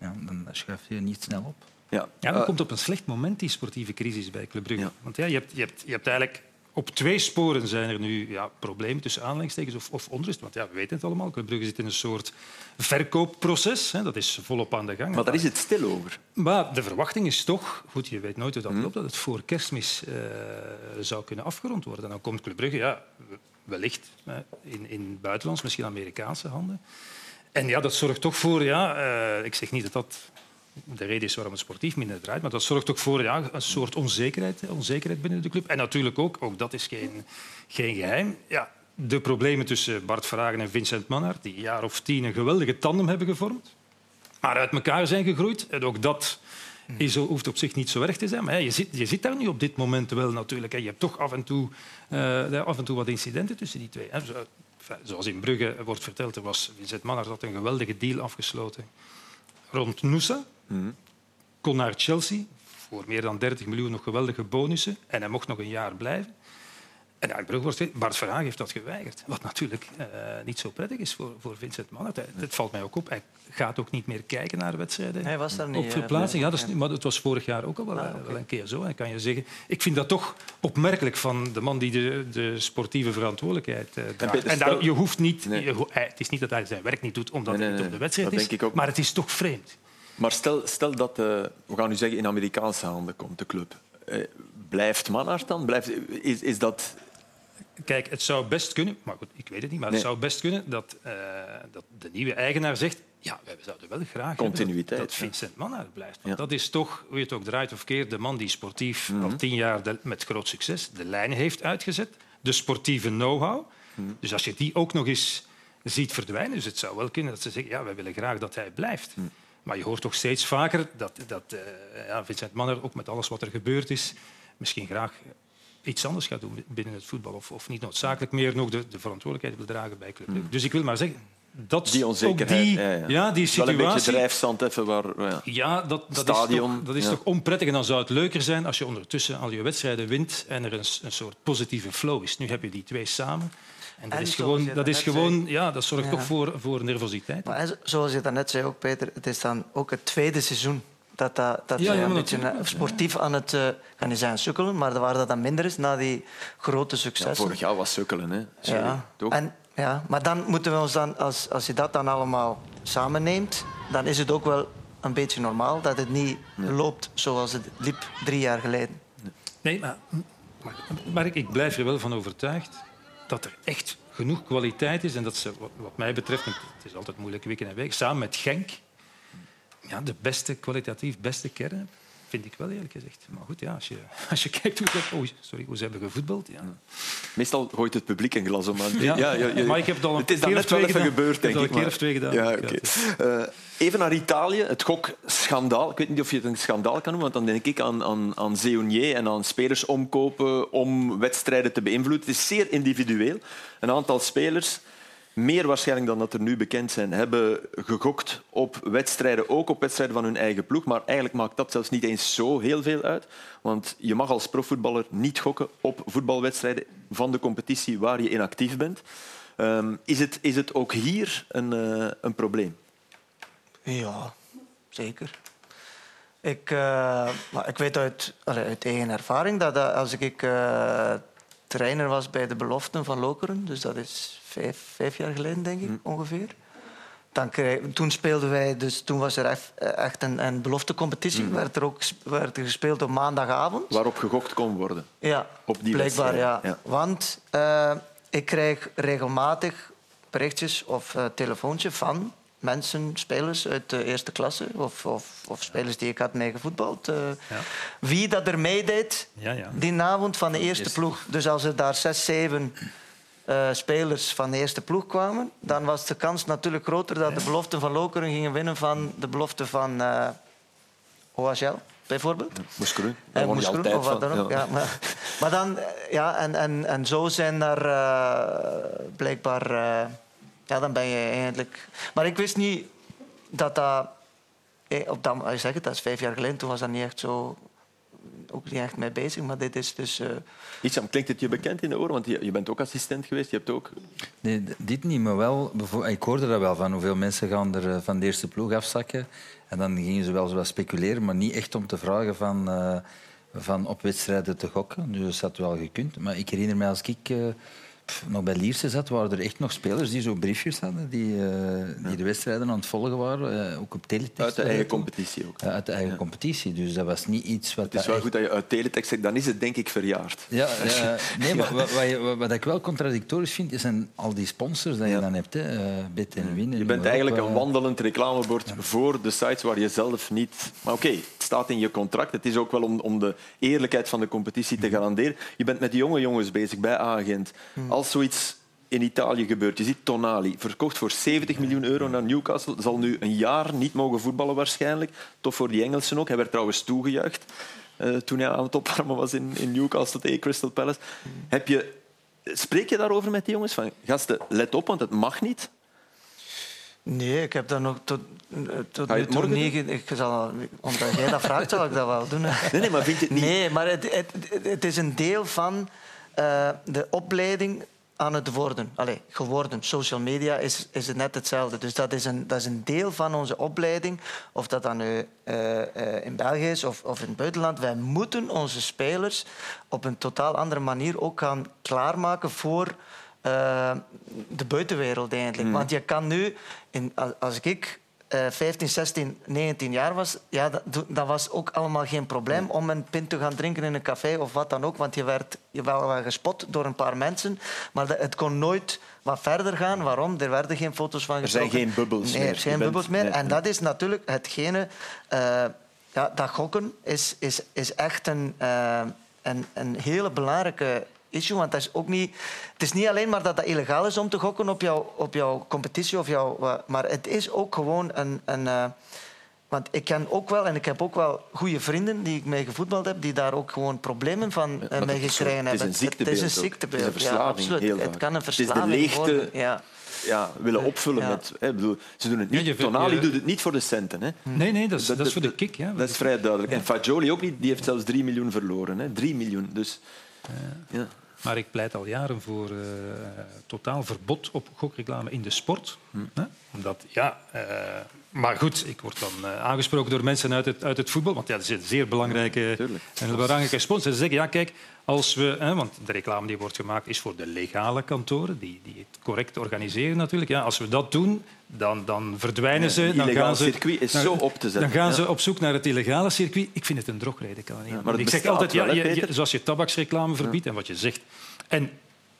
ja, dan schuift je niet snel op. Ja. Ja, dan Eh, komt op een slecht moment die sportieve crisis bij Club Brugge. Ja. Want ja, je, hebt, je, hebt, je hebt eigenlijk op twee sporen zijn er nu ja, problemen tussen aanleidingstekens of, of onrust. Want ja, we weten het allemaal, Club Brugge zit in een soort verkoopproces. Hè, dat is volop aan de gang. maar daar is het stil over. Maar de verwachting is toch, goed, je weet nooit hoe dat Mhm. loopt, dat het voor kerstmis eh, zou kunnen afgerond worden. En dan komt Club Brugge, ja, wellicht eh, in, in buitenlands, misschien Amerikaanse handen. En ja, dat zorgt toch voor, ja, eh, ik zeg niet dat dat de reden is waarom het sportief minder draait, maar dat zorgt ook voor ja, een soort onzekerheid, onzekerheid binnen de club. En natuurlijk ook, ook dat is geen, geen geheim, ja, de problemen tussen Bart Verhagen en Vincent Manhart, die een jaar of tien een geweldige tandem hebben gevormd maar uit elkaar zijn gegroeid. En ook dat is, hoeft op zich niet zo erg te zijn. Maar je, zit, je zit daar nu op dit moment wel natuurlijk. Je hebt toch af en, toe, eh, af en toe wat incidenten tussen die twee. Zoals in Brugge wordt verteld, er was Vincent Manhart had een geweldige deal afgesloten rond Noosa. Kon naar Chelsea voor meer dan 30 miljoen nog geweldige bonussen. En hij mocht nog een jaar blijven. En ja, Brugge wordt, Bart Verhaag heeft dat geweigerd. Wat natuurlijk eh, niet zo prettig is voor, voor Vincent Mannert. Het valt mij ook op. Hij gaat ook niet meer kijken naar de wedstrijden. Hij was daar niet, Op eh, verplaatsing. Ja, dat is, maar het was vorig jaar ook al wel, Ah, eh, wel een keer zo. En kan je zeggen, ik vind dat toch opmerkelijk van de man die de, de sportieve verantwoordelijkheid eh, draagt. En daar, je hoeft niet, Nee. je het is niet dat hij zijn werk niet doet omdat Nee, hij nee, niet op de wedstrijd Dat is. denk ik ook. Maar het is toch vreemd. Maar stel, stel dat, eh, we gaan nu zeggen, in Amerikaanse handen komt de club. Eh, blijft Manhart dan? Blijft, is, is dat... Kijk, het zou best kunnen, maar goed, ik weet het niet, maar Nee. het zou best kunnen dat, eh, dat de nieuwe eigenaar zegt ja, wij zouden wel graag Continuïteit, dat. Vincent Manhart blijft. Want Ja. dat is toch, hoe je het ook draait of keert, de man die sportief Mhm. al tien jaar de- met groot succes de lijnen heeft uitgezet, de sportieve know-how. Mhm. Dus als je die ook nog eens ziet verdwijnen, dus het zou wel kunnen dat ze zeggen ja, wij willen graag dat hij blijft. Mhm. Maar je hoort toch steeds vaker dat, dat eh, ja, Vincent Manhart, ook met alles wat er gebeurd is, misschien graag iets anders gaat doen binnen het voetbal. Of, of niet noodzakelijk meer nog de, de verantwoordelijkheid wil dragen bij Club Brugge. Dus ik wil maar zeggen, dat. Die ook onzekerheid. die, ja, ja. ja, die Wel een beetje situatie... drijfstand even waar... Ja. Ja, dat, dat Stadion, is, toch, dat is ja. toch onprettig. En dan zou het leuker zijn als je ondertussen al je wedstrijden wint en er een, een soort positieve flow is. Nu heb je die twee samen. En dat En is gewoon, dat is gewoon zei- ja, dat zorgt Ja. toch voor, voor nervositeit. Maar zoals je daarnet zei ook, Peter, het is dan ook het tweede seizoen dat, dat, dat Ja, een beetje eh, sportief aan het, eh kan niet zijn sukkelen, maar waar dat dan minder is na die grote Ja, successen. vorig jaar was sukkelen, hè. Sorry. Ja. Toch? En, ja, maar dan moeten we ons dan, als, als je dat dan allemaal samenneemt, dan is het ook wel een beetje normaal dat het niet loopt zoals het liep drie jaar geleden. Nee, maar, maar, maar ik, ik blijf er wel van overtuigd dat er echt genoeg kwaliteit is. En dat ze, wat, mij betreft, het is altijd moeilijk weken en week, samen met Genk ja, de beste, kwalitatief beste kern. Vind ik wel, eerlijk gezegd. Maar goed, ja, als, je, als je kijkt hoe ze, oh, sorry, hoe ze hebben gevoetbald... Ja. Meestal gooit het publiek een glas om. aan. Ja, maar ik heb het al een het is dan keer net wel twee even gebeurd, Ik denk het al ik. een keer of twee gedaan. Ja. Eh, even naar Italië. Het gokschandaal. Ik weet niet of je het een schandaal kan noemen, want dan denk ik aan, aan, aan Zeunier en aan spelers omkopen om wedstrijden te beïnvloeden. Het is zeer individueel. Een aantal spelers, meer waarschijnlijk dan dat er nu bekend zijn, hebben gegokt op wedstrijden, ook op wedstrijden van hun eigen ploeg. Maar eigenlijk maakt dat zelfs niet eens zo heel veel uit. Want je mag als profvoetballer niet gokken op voetbalwedstrijden van de competitie waar je inactief bent. Ehm, is, het, is het ook hier een, eh, een probleem? Ja, zeker. Ik, eh, ik weet uit, uit eigen ervaring dat, dat als ik eh, trainer was bij de beloften van Lokeren, dus dat is vijf, vijf jaar geleden, denk ik ongeveer. Dan krijg- toen speelden wij, dus toen was er echt, echt een, een beloftecompetitie. Werd er ook werd er gespeeld op maandagavond. Waarop gegokt kon worden. Ja, Op die blijkbaar ja. Want eh, ik krijg regelmatig berichtjes of eh telefoontje van mensen, spelers uit de eerste klasse of, of, of spelers die ik had meegevoetbald. eh, Ja. Wie dat er meedeed Ja, ja. die avond van de eerste eerste ploeg. Dus als er daar zes, zeven eh, spelers van de eerste ploeg kwamen, dan was de kans natuurlijk groter dat de beloften van Lokeren gingen winnen van de belofte van eh OHL, bijvoorbeeld. Moeskroen. Eh, Daar word je Moeskroen, altijd of wat dan ook. Ja. Ja, maar, maar dan, ja, en, en, en zo zijn daar blijkbaar. ja, dan ben je eigenlijk. Maar ik wist niet dat dat. Op dat, ik zeg het, dat is vijf jaar geleden, toen was dat niet echt zo. Ook niet echt mee bezig, maar dit is dus. eh, Isam, klinkt het je bekend in de oren? Want je, je bent ook assistent geweest. Je hebt ook... Nee, dit niet, maar wel... Ik hoorde dat wel van hoeveel mensen gaan er eh, van de eerste ploeg afzakken. En dan gingen ze wel zo wat speculeren, maar niet echt om te vragen van, eh, van op wedstrijden te gokken. Dus dat had wel gekund. Maar ik herinner me als ik eh, nog bij Lierse zat, waren er echt nog spelers die zo briefjes hadden, die, eh, die de wedstrijden aan het volgen waren. eh, ook op teletext. Uit de eigen competitie ook. Ja, uit de eigen competitie. Dus dat was niet iets wat... Het is wel echt- goed dat je uit teletext zegt. Dan is het denk ik verjaard. ja, nee, maar wat, wat, ik wel contradictorisch vind, zijn al die sponsors die je dan hebt. Hè. Bet en Win. Je bent eigenlijk een eh. wandelend reclamebord voor de sites waar je zelf niet... Maar oké, het staat in je contract. Het is ook wel om, om de eerlijkheid van de competitie te garanderen. Je bent met jonge jongens bezig bij Agent. Als zoiets in Italië gebeurt, je ziet Tonali, verkocht voor 70 miljoen euro naar Newcastle, zal nu een jaar niet mogen voetballen waarschijnlijk. Tof voor die Engelsen ook. Hij werd trouwens toegejuicht eh, toen hij aan het opwarmen was in, in Newcastle tegen Crystal Palace. Heb je, spreek je daarover met die jongens? Van, gasten, let op, want het mag niet. nee, ik heb dat nog tot, tot nu toe niet. Ik zal, omdat jij dat vraagt, zal ik dat wel doen. Nee, nee, maar vind je het niet... Nee, maar het, het- het is een deel van eh, de opleiding aan het worden. Allee, geworden. Social media is, is het net hetzelfde. Dus dat is, een, dat is een deel van onze opleiding. Of dat dan nu eh, eh, in België is of, of in het buitenland. Wij moeten onze spelers op een totaal andere manier ook gaan klaarmaken voor de buitenwereld eigenlijk. Want je kan nu, in, als ik eh 15, 16, 19 jaar was, ja, dat, dat was ook allemaal geen probleem om een pint te gaan drinken in een café of wat dan ook. Want je werd je wel gespot door een paar mensen. Maar dat, het kon nooit wat verder gaan. Waarom? Er werden geen foto's van Er zijn geen bubbels nee, meer. er zijn bent- bubbels meer. en dat is natuurlijk hetgene... eh, ja, dat gokken is, is, is echt een, eh, een, een hele belangrijke issue. Want dat is ook niet, het is niet alleen maar dat dat illegaal is om te gokken op jouw, op jouw competitie. Of jouw, maar het is ook gewoon een... een eh, want ik ken ook wel, en ik heb ook wel goede vrienden die ik mee gevoetbald heb, die daar ook gewoon problemen van eh, mee gekregen het is hebben. een ziektebeeld Het is een Het is een ziektebeeld, ja, verslaving, absoluut. heel het kan een Het is de verslaving leegte worden. Ja. ja, willen opvullen Ja. met... Hè, bedoel, ze doen het niet. Ja, je- Tonali je- doet het niet voor de centen. Hè. Nee, nee, dat is, dat is voor de kick. Ja. Dat is vrij duidelijk. En Fagioli ook niet. Die heeft zelfs 3 miljoen verloren. Hè. 3 miljoen. Dus, ja. Maar ik pleit al jaren voor eh, totaal verbod op gokreclame in de sport. Hè? Omdat, ja, eh, maar goed, ik word dan eh, aangesproken door mensen uit het, uit het voetbal. Want ja, dat is een zeer belangrijke Tuurlijk. en belangrijke sponsor. Ze zeggen, ja, kijk, als we... Hè, want de reclame die wordt gemaakt is voor de legale kantoren, die, die het correct organiseren natuurlijk. Ja, als we dat doen, dan, dan verdwijnen ze. Dan gaan ze, circuit is zo op te zetten, Dan gaan ze op zoek naar het illegale circuit. Ik vind het een drogreden. Kan niet. maar ik zeg altijd, ja, wel, je- zoals je tabaksreclame verbiedt en wat je zegt. En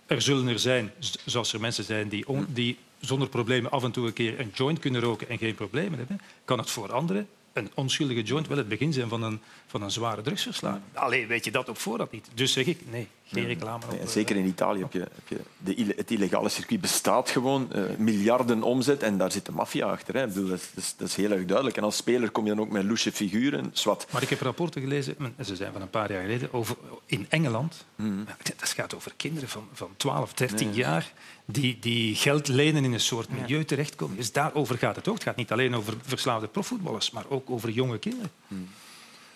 er zullen er zijn, zoals er mensen zijn die, on- die zonder problemen af en toe een keer een joint kunnen roken en geen problemen hebben, kan het voor anderen een onschuldige joint wel het begin zijn van een, van een zware drugsverslaving. Alleen weet je dat op voorhand niet. Dus zeg ik, nee, geen reclame. op, Nee, en eh, zeker in Italië heb je, heb je de, het illegale circuit bestaat gewoon, eh, miljarden omzet en daar zit de maffia achter. Hè. Ik bedoel, dat, is, dat, is, heel erg duidelijk. En als speler kom je dan ook met loesje figuren. Maar ik heb rapporten gelezen, en ze zijn van een paar jaar geleden, over, in Engeland. Ja, Dat gaat over kinderen van, van 12, 13 jaar die, die geld lenen in een soort milieu terechtkomen. Dus daarover gaat het ook. Het gaat niet alleen over verslaafde profvoetballers, maar ook over jonge kinderen.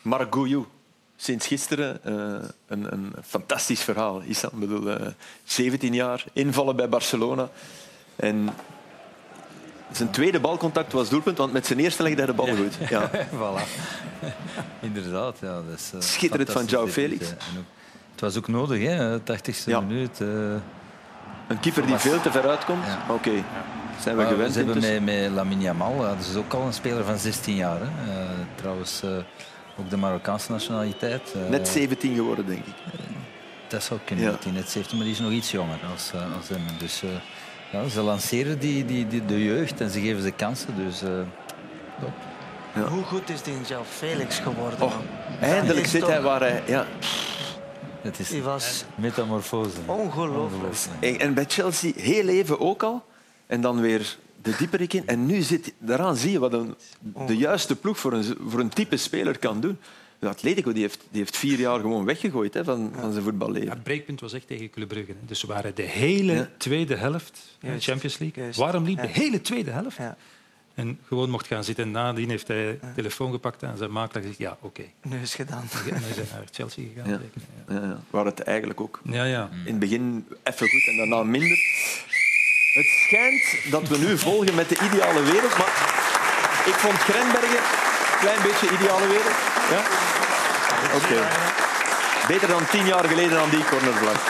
Marc Gouillou, sinds gisteren eh, een, een fantastisch verhaal. Issam, Ik bedoel, eh, 17 jaar, invallen bij Barcelona. En zijn tweede balcontact was doelpunt, want met zijn eerste legde hij de bal goed. Ja. voilà. Inderdaad, ja. Dat is, eh, Schitterend van João Felix. ook- het was ook nodig, hè, 80ste Ja. minuut. eh. Een keeper die veel te ver uitkomt. Ja. Oké, zijn we gewend ze hebben met, met Lamine Yamal, dat is ook al een speler van 16 jaar. Hè. Eh, trouwens, eh, ook de Marokkaanse nationaliteit. eh, Net 17 geworden, denk ik. Dat zou kunnen, Ja. dat hij net 17, maar die is nog iets jonger als, eh, als hem. Dus eh, ja, ze lanceren die, die, die, de jeugd en ze geven ze kansen. Dus, eh, Hoe goed is die João Felix geworden? Oh, eindelijk is zit hij waar hij... Ja. het is Die was metamorfose. ongelooflijk. En en bij Chelsea heel even ook al. En dan weer de dieperik in. En nu zit... Daaraan zie je wat een, de juiste ploeg voor een, voor een type speler kan doen. De Atletico die heeft, die heeft vier jaar gewoon weggegooid hè, van, van zijn voetballeven. Ja, het breekpunt was echt tegen Club Brugge. hè. Dus ze waren de hele Ja. tweede helft in de Champions League. juist. Waarom liep Ja. de hele tweede helft? Ja. En gewoon mocht gaan zitten. En nadien heeft hij de telefoon gepakt en zijn makelaar gezegd, ja, oké. Nu is het gedaan. En hij is naar Chelsea gegaan. Ja. zeker. Ja. Ja, ja. Waar het eigenlijk ook Ja, ja. in het begin even goed en daarna minder. Het schijnt dat we nu volgen met de ideale wereld, maar ik vond Grenbergen een klein beetje ideale wereld. Ja? Oké. Beter dan tien jaar geleden aan die cornervlag.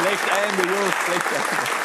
Slecht einde, joh. Slecht einde.